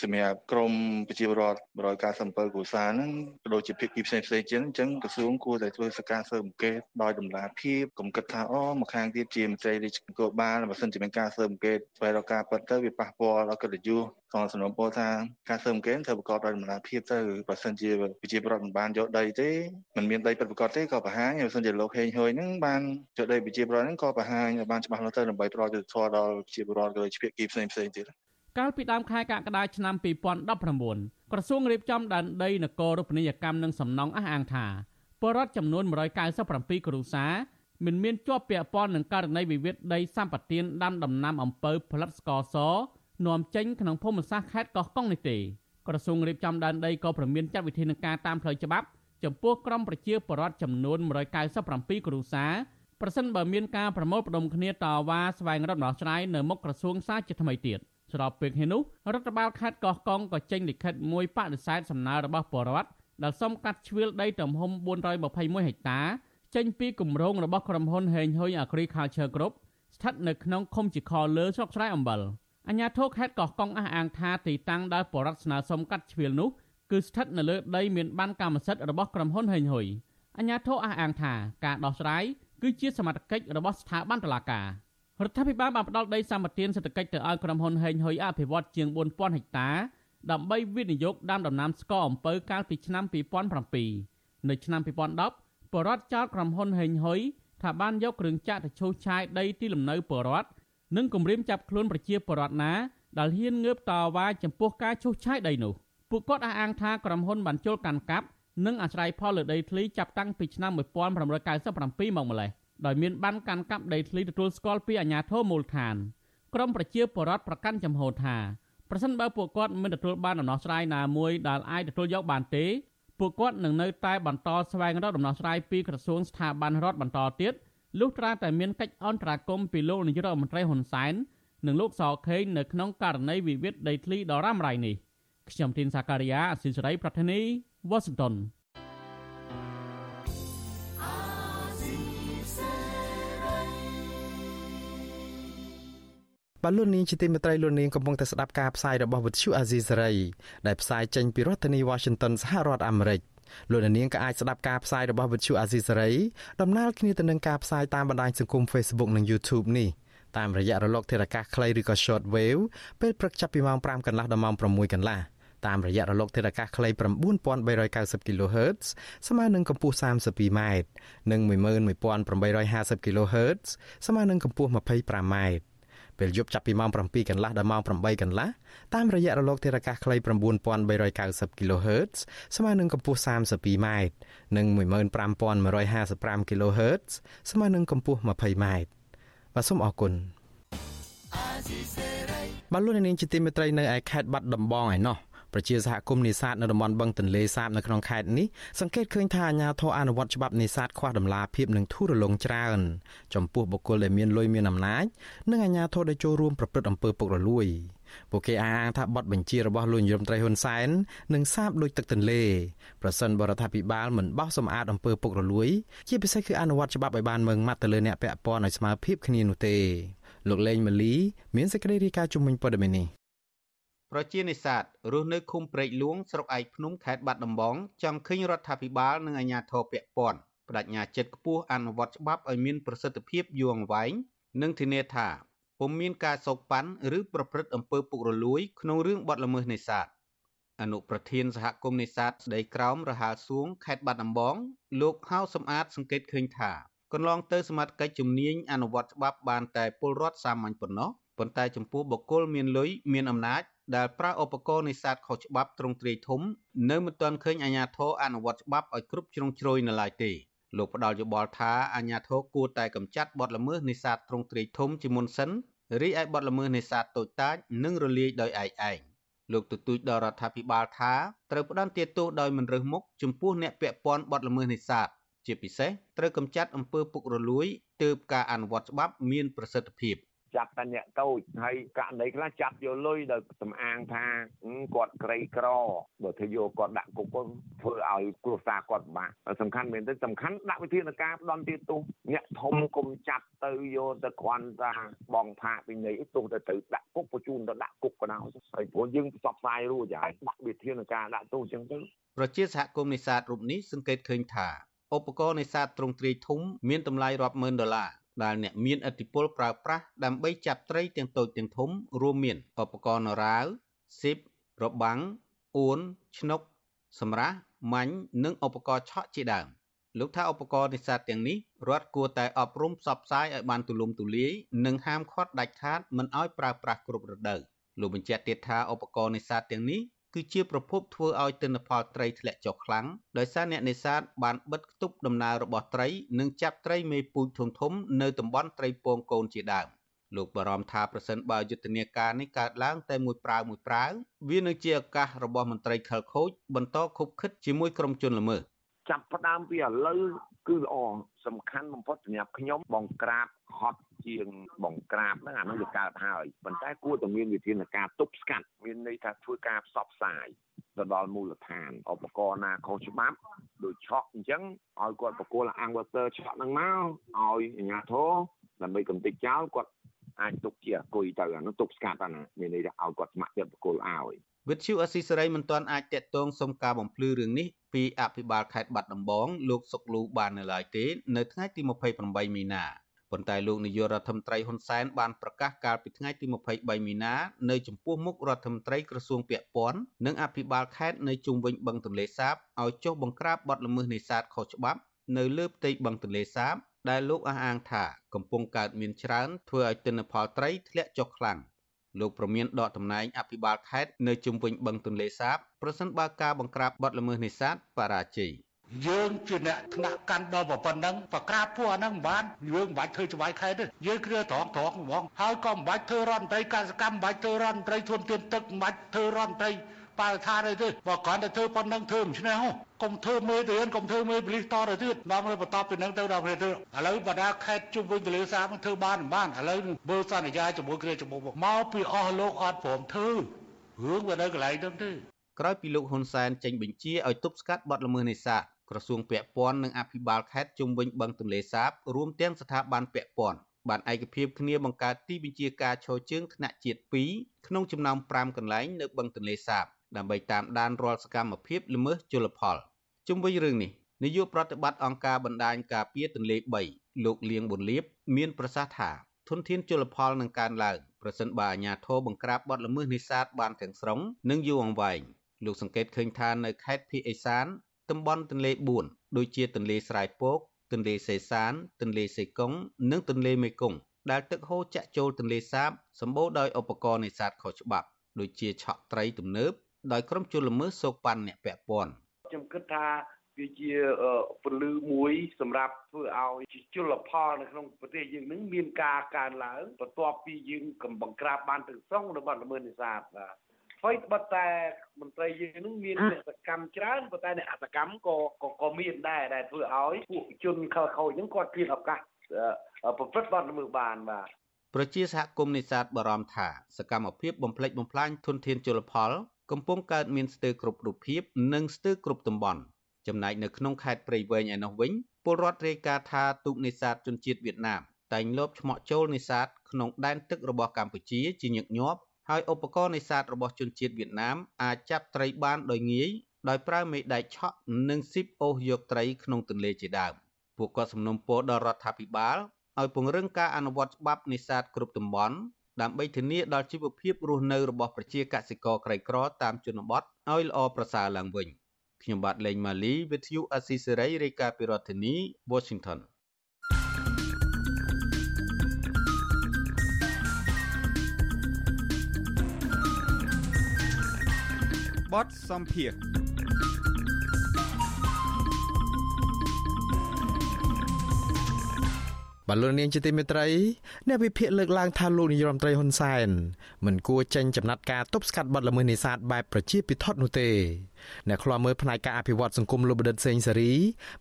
សម្រាប់ក្រមប្រជាពលរដ្ឋ197គ្រួសារហ្នឹងក៏ដូចជាភាគីផ្សេងផ្សេងជាងអញ្ចឹងក្រសួងគួរតែធ្វើសកម្មស៊ើបអង្កេតដោយតម្លាភាពកុំគិតថាអូមកខាងទៀតជាមន្ត្រីរាជគោបាលបើមិនជាមានការស៊ើបអង្កេតស្វែងរកការពិតទៅវាប៉ះពាល់ដល់កិត្តិយសក្នុងសំណុំពរថាការស៊ើបអង្កេតត្រូវប្រកបដោយតម្លាភាពទៅបើសិនជាប្រជាពលរដ្ឋមិនបានយកដីទេមិនមានដីពិតប្រាកដទេក៏បង្ហាញបើសិនជាលោកហេងហួយហ្នឹងបានយកដីប្រជាពលរដ្ឋហ្នឹងក៏បង្ហាញឲ្យបានច្បាស់លាស់ទៅដើម្បីផ្ដល់យុត្តិធម៌ដល់ប្រជាពលរដ្ឋក៏ដូចជាភាគីផ្សេងផ្សេងទៀតកាលពីដើមខែកក្កដាឆ្នាំ2019ក្រសួងរៀបចំដែនដីនគររូបនីយកម្មនិងសំណង់អះអាងថាពលរដ្ឋចំនួន197គ្រួសារមិនមានជាប់ពាក់ព័ន្ធនឹងករណីវិវាទដីសម្បត្តិដាំដំណាំអំពៅផលិតស្ករសនាំចេញក្នុងភូមិសាស្ត្រខេត្តកោះកុងនេះទេក្រសួងរៀបចំដែនដីក៏ប្រមានចាត់វិធានការតាមផ្លូវច្បាប់ចំពោះក្រុមប្រជាពលរដ្ឋចំនួន197គ្រួសារ ប្រសិនបើមានការប្រមូលផ្ដុំគ្នាតវ៉ាស្វែងរកដំណោះស្រាយនៅមុខក្រសួងសាជាថ្មីទៀតស្របពេលនេះនោះរដ្ឋបាលខេត្តកោះកុងក៏ចេញលិខិតមួយបដិសេធសំណើរបស់ពលរដ្ឋដែលសុំកាត់ជ្រឿលដីទំហំ421ហិកតាចេញពីគម្រោងរបស់ក្រុមហ៊ុនហេងហ៊ុយ Agriculture Group ស្ថិតនៅក្នុងឃុំជីខលើស្រុកស្រែអំបិល។អញ្ញាធិខេត្តកោះកុងអះអាងថាទីតាំងដែលបរដ្ឋស្នើសុំកាត់ជ្រៀលនោះគឺស្ថិតនៅលើដីមានបានកម្មសិទ្ធិរបស់ក្រុមហ៊ុនហេងហ៊ុយអញ្ញាធិអះអាងថាការដោះស្រាយ គឺជាសមត្ថកិច្ចរបស់ស្ថាប័នតុលាការរដ្ឋាភិបាលបានផ្ដល់ដីសម្បត្តិសេដ្ឋកិច្ចទៅឲ្យក្រុមហ៊ុនហេងហ៊ុយអភិវឌ្ឍជាង4000ហិកតាដើម្បីវិនិយោគដាំដំណាំស្ករអំពៅកាលពីឆ្នាំ2007នៅឆ្នាំ2010បរដ្ឋចោតក្រុមហ៊ុនហេងហ៊ុយថាបានយកគ្រឿងចាក់ទៅឈូសឆាយដីទីលំនៅបរដ្ឋនិងគម្រាមចាប់ខ្លួនប្រជាពលរដ្ឋណាដែលហ៊ានងើបតវ៉ាចំពោះការឈូសឆាយដីនោះពួកគាត់អះអាងថាក្រុមហ៊ុនបានចូលកាន់កាប់ និងអាស្រ័យផលលើដីធ្លីចាប់តាំងពីឆ្នាំ1997មកម្លេះដោយមានបានកាន់កាប់ដីធ្លីទទួលស្គាល់ពីអាជ្ញាធរមូលដ្ឋានក្រមប្រជាពលរដ្ឋប្រកាន់ចំហថាប្រសិនបើពួកគាត់មិនទទួលបានដំណោះស្រាយណាមួយដែលអាចទទួលយកបានទេពួកគាត់នឹងនៅតែបន្តស្វែងរកដំណោះស្រាយពីក្រសួងស្ថាប័នរដ្ឋបន្តទៀតលុះត្រាតែមានកិច្ចអន្តរាគមន៍ពីលោកនាយករដ្ឋមន្ត្រីហ៊ុនសែននិងលោកសខេងនៅក្នុងករណីវិវាទដីធ្លីដ៏រ៉ាំរ៉ៃនេះខ្ញុំទីនសាការីយ៉ាអសិសរីប្រធានី វ៉ាស៊ីនតោនបាទលោកនាងជាទីមេត្រីលោកនាងកំពុងតែស្ដាប់ការផ្សាយរបស់វិទ្យុអាស៊ីសេរីដែលផ្សាយចេញពីរដ្ឋធានី Washington សហរដ្ឋអាមេរិក។លោកនាងក៏អាចស្ដាប់ការផ្សាយរបស់វិទ្យុអាស៊ីសេរីដំណើរគ្នាទៅនឹងការផ្សាយតាមបណ្ដាញសង្គម Facebook និង YouTube នេះតាមរយៈរលកធារកាសខ្លីឬក៏ Short Wave ពេលព្រឹកចាប់ពីម៉ោង5កន្លះដល់ម៉ោង6កន្លះ តាមរយៈរលកធារកាសខ្លី9390 kHz ស្មើនឹងកម្ពស់ 32m និង11850 kHz ស្មើនឹងកម្ពស់ 25m ពេលយប់ចាប់ពីម៉ោង7កន្លះដល់ម៉ោង8កន្លះតាមរយៈរលកធារកាសខ្លី9390 kHz ស្មើនឹងកម្ពស់ 32m និង15155 kHz ស្មើនឹងកម្ពស់ 20m បាទសូមអរគុណបាទលោកនាងជាទីមេត្រីនៅឯខេត្តបាត់ដំបងឯណោះ ប្រជាសហគមន៍នេសាទនៅតំបន់បឹងទន្លេសាបនៅក្នុងខេត្តនេះសង្កេតឃើញថាអាជ្ញាធរអនុវត្តច្បាប់នេសាទខ្វះតម្លាភាពនិងធូររលុងច្រើនចំពោះបុគ្គលដែលមានលុយមានអំណាចនិងអាជ្ញាធរដែលចូលរួមប្រព្រឹត្តអំពើពុករលួយពួកគេអះអាងថាបទបញ្ជារបស់លោកនាយរដ្ឋមន្ត្រីហ៊ុនសែននឹងសាបដូចទឹកទន្លេប្រសិនបរដ្ឋាភិបាលមិនបោះសម្អាតអំពើពុករលួយ ជាពិសេសគឺអនុវត្តច្បាប់ឲ្យបានម៉ឺងម៉ាត់ទៅលើអ្នកពាក់ព័ន្ធឲ្យស្មើភាពគ្នានោះទេលោកលេងម៉ាលីមានសេចក្តីរាយការណ៍ជំវិញព័ត៌មាននេះ ប្រជានេសាទរស់នៅឃុំព្រែកលួងស្រុកឯកភ្នំខេត្តបាត់ដំបងចង់ឃើញរដ្ឋាភិបាលនិងអាជ្ញាធរពាក់ព័ន្ធបដិញ្ញាចិត្តខ្ពស់អនុវត្តច្បាប់ឲ្យមានប្រសិទ្ធភាពយូរអង្វែងនិងធានាថាពុំមានការសោកប៉ាន់ឬប្រព្រឹត្តអំពើពុករលួយក្នុងរឿងបទល្មើសនេសាទអនុប្រធានសហគមន៍នេសាទស្ដីក្រោមរហាសួងខេត្តបាត់ដំបងលោកហៅសំអាតសង្កេតឃើញថាកន្លងទៅសមាជិកជំនាញអនុវត្តច្បាប់បានតែពលរដ្ឋសាមញ្ញប៉ុណ្ណោះប៉ុន្តែចំពោះបុគ្គលមានលុយមានអំណាច ដែលប្រើឧបករណ៍នេសាទខុសច្បាប់ទ្រង់ទ្រាយធំ នៅមិនទាន់ឃើញអាជ្ញាធរអនុវត្តច្បាប់ឲ្យគ្រប់ជ្រុងជ្រោយនៅឡើយទេលោកផ្ដល់យោបល់ថាអាជ្ញាធរគួរតែកម្ចាត់បទល្មើសនេសាទទ្រង់ទ្រាយធំជាមុនសិនរីឯបទល្មើសនេសាទតូចតាចនឹងរលាយដោយឯកឯងលោកទទូចដល់រដ្ឋាភិបាលថាត្រូវផ្ដន្ទាទោសដោយមិនរើសមុខចំពោះអ្នកពាក់ព័ន្ធបទល្មើសនេសាទជាពិសេសត្រូវកម្ចាត់អំពើពុករលួយទើបការអនុវត្តច្បាប់មានប្រសិទ្ធភាព ចាប់តែអ្នកតូចហើយករណីខ្លះចាប់យកលុយដោយសំអាងថាគាត់ក្រីក្របើធ្វើយកគាត់ដាក់គុកធ្វើឲ្យគ្រួសារគាត់ពិបាកសំខាន់មែនទេសំខាន់ដាក់វិធានការផ្ដន់ទាទោសអ្នកធំគុំចាប់ទៅយកទៅគ្រាន់ថាបងផាកពីនៃទោសទៅទៅដាក់គុកបញ្ជូនទៅដាក់គុកក៏ដោយហើយព្រោះយើងផ្សព្វផ្សាយរួចហើយដាក់វិធានការដាក់ទោសអញ្ចឹងទៅប្រជាសហគមន៍នេសាទរូបនេះសង្កេតឃើញថាឧបករណ៍នេសាទទ្រង់ទ្រាយធំមានតម្លៃរាប់ម៉ឺនដុល្លារ ដែលអ្នកមានឥទ្ធិពលប្រើប្រាស់ដើម្បីចាប់ត្រីទាំងតូចទាំងធំរួមមានឧបករណ៍នរាវស៊ីបរបាំងអួនឆ្នុកសម្រាប់ម៉ាញ់និងឧបករណ៍ឆក់ជាដើមលោកថាឧបករណ៍នេសាទទាំងនេះរដ្ឋគួរតែអប់រំផ្សព្វផ្សាយឲ្យបានទូលំទូលាយនិងហាមឃាត់ដាច់ខាតមិនឲ្យប្រើប្រាស់គ្រប់រដូវលោកបញ្ជាក់ទៀតថាឧបករណ៍នេសាទទាំងនេះ គឺជាប្រភពធ្វើឲ្យទិន្នផលត្រីធ្លាក់ចុះខ្លាំងដោយសារអ្នកនេសាទបានបិទគប់ដំណើររបស់ត្រីនិងចាប់ត្រីមេពូជធំធំនៅតំបន់ត្រីពងកូនជាដើមលោកបារម្ភថាប្រសិនបើយុទ្ធនាការនេះកើតឡើងតែមួយប្រាវមួយប្រាវវានឹងជាឱកាសរបស់មន្ត្រីខលខូចបន្តខុបខិតជាមួយក្រុមជនល្មើសចាប់ផ្ដើមពីឥឡូវគឺល្អសំខាន់បំផុតសម្រាប់ខ្ញុំបង្ក្រាបហត់ ជាងបង្ក្រាបហ្នឹងអានោះវាកើតហើយប៉ុន្តែគួរតែមានវិធានការទប់ស្កាត់មានន័យថាធ្វើការផ្សព្វផ្សាយទៅដល់មូលដ្ឋានឧបករណ៍ណាខុសច្បាប់ដូចឆក់អញ្ចឹងឲ្យគាត់បកគលអាំងវ៉ាទ័រឆក់ហ្នឹងមកឲ្យអាជ្ញាធរដើម្បីកំទេចចោលគាត់អាចទុកជាអគុយទៅអានោះទុកស្កាត់អាណាមានន័យថាឲ្យគាត់ស្ម័គ្រចិត្តបកគលឲ្យវិទ្យុអស៊ីសេរីមិនទាន់អាចតាក់ទងសុំការបំភ្លឺរឿងនេះពីអភិបាលខេត្តបាត់ដំបងលោកសុកលូបាននៅឡើយទេ នៅថ្ងៃទី28មីនា ប៉ុន្តែលោកនាយករដ្ឋមន្ត្រីហ៊ុនសែនបានប្រកាសកាលពីថ្ងៃទី23មីនានៅចំពោះមុខរដ្ឋមន្ត្រីក្រសួងពាក់ព័ន្ធនិងអភិបាលខេត្តនៅជុំវិញបឹងទន្លេសាបឲ្យចុះបង្ក្រាបបទល្មើសនេសាទខុសច្បាប់នៅលើផ្ទៃបឹងទន្លេសាបដែលលោកអះអាងថាកំពុងកើតមានច្រើនធ្វើឲ្យទិន្នផលត្រីធ្លាក់ចុះខ្លាំងលោកប្រមានដកតំណែងអភិបាលខេត្តនៅជុំវិញបឹងទន្លេសាបប្រសិនបើការបង្ក្រាបបទល្មើសនេសាទបរាជ័យ យើងជាអ្នកថ្នាក់កាន់ដល់ប៉ុណ្ណឹងប្រក្រាបពួកអាហ្នឹងមិនបានយើងមិនបាច់ធ្វើច្បាយខេតទេយើងគ្រាត្រង់ត្រង់ហ្មងហើយក៏មិនបាច់ធ្វើរដ្ឋមន្ត្រីកសកម្មមិនបាច់ធ្វើរដ្ឋមន្ត្រីធនធានទឹកមិនបាច់ធ្វើរដ្ឋមន្ត្រីបរិស្ថានអីទេបើគ្រាន់តែធ្វើប៉ុណ្ណឹងធ្វើមិនឆ្នេះហ៎កុំធ្វើមេរៀនកុំធ្វើមេបលិសតទៅទៀតដល់ទៅបន្តពីនឹងទៅដល់ពេលទៅឥឡូវបដាខេតជុំវិញទលេសាបធ្វើបានមិនបានឥឡូវមើលសន្យាជាមួយគ្រាចំមុខមកពីអស់លោកអត់ព្រមធ្វើរឿងវានៅកន្លែងហ្នឹងទេក្រោយពីលោកហ៊ុនសែនចេញបញ្ជាឲ្យទប់ស្កាត់បទល្មើសនេសាទ ក្រសួងពាក់ព័ន្ធនិងអភិបាលខេត្តជុំវិញបឹងទន្លេសាបរួមទាំងស្ថាប័នពាក់ព័ន្ធបានឯកភាពគ្នាបង្កើតទីបញ្ជាការឈរជើងថ្នាក់ជាតិ2ក្នុងចំណោម5កន្លែងនៅបឹងទន្លេសាបដើម្បីតាមដានរាល់សកម្មភាពល្មើសជលផលជុំវិញរឿងនេះនាយកប្រតិបត្តិអង្គការបណ្ដាញការពារទន្លេ3លោកលៀងប៊ុនលៀបមានប្រសាសន៍ថាធនធានជលផលនឹងកើនឡើងប្រសិនបើអាជ្ញាធរបង្ក្រាបបទល្មើសនេសាទបានទាំងស្រុងនិងយូរអង្វែងលោកសង្កេតឃើញថានៅខេត្តភីអេសាន តំបន់ទន្លេ4ដូចជាទន្លេស្រែពក ទន្លេសេសាន ទន្លេសេកុង និងទន្លេមេគង្គដែលទឹកហូរចាក់ចូលទន្លេសាបសម្បូរដោយឧបករណ៍នេសាទខុសច្បាប់ដូចជាឆក់ត្រីទំនើបដោយក្រុមជនល្មើសសោកប៉ាន់អ្នកពាក់ព័ន្ធខ្ញុំគិតថាវាជាពលឺមួយសម្រាប់ធ្វើឲ្យជលផលនៅក្នុងប្រទេសយើងនឹងមានការកើនឡើងបន្ទាប់ពីយើងកំបង្ក្រាបបានទាំងស្រុងរបស់ល្មើសនេសាទបាទ ហើយបတ်តែមន្ត្រីយើងនឹងមានអ្នកសកម្មច្រើនប៉ុន្តែអ្នកអសកម្មក៏ក៏មានដែរដែលធ្វើឲ្យពួកជនខលខូចហ្នឹងគាត់មានឱកាសប្រព្រឹត្តបទល្មើសបានបាទប្រជាសហគមន៍នេសាទបារម្ភថាសកម្មភាពបំផ្លិចបំផ្លាញធនធានជលផល កំពុងកើតមានស្ទើរគ្រប់រូបភាពនិងស្ទើរគ្រប់តំបន់ចំណែកនៅក្នុងខេត្តព្រៃវែងឯណោះវិញពលរដ្ឋរាយការណ៍ថាទូកនេសាទជនជាតិវៀតណាមតែងលបឆ្មក់ចូលនេសាទក្នុងដែនទឹករបស់កម្ពុជាជាញឹកញាប់ ហើយឧបករណ៍នេសាទរបស់ជនជាតិវៀតណាមអាចចាប់ត្រីបានដោយងាយដោយប្រើមេដែកឆក់និងស៊ីបអូសយកត្រីក្នុងទន្លេជាដើមពួកគាត់សំណូមពរដល់រដ្ឋាភិបាលឲ្យពង្រឹងការអនុវត្តច្បាប់នេសាទគ្រប់តំបន់ដើម្បីធានាដល់ជីវភាពរស់នៅរបស់ប្រជាកសិករក្រីក្រតាមជនបទឲ្យល្អប្រសើរឡើងវិញខ្ញុំបាទលេងម៉ាលី With you អស៊ីសេរីរាយការណ៍ពីរដ្ឋធានី Washington បទសំភារបលូននាងជាទីមេត្រីអ្នកវិភាគលើកឡើងថាលោកនាយរដ្ឋមន្ត្រីហ៊ុនសែនមិនគួរចេញចំណាត់ការទប់ស្កាត់បទល្មើសនេសាទបែបប្រជាពិធដ្ឋនោះទេអ្នកខ្លាំមើលផ្នែកការអភិវឌ្ឍសង្គមលោកបណ្ឌិតសេងសេរី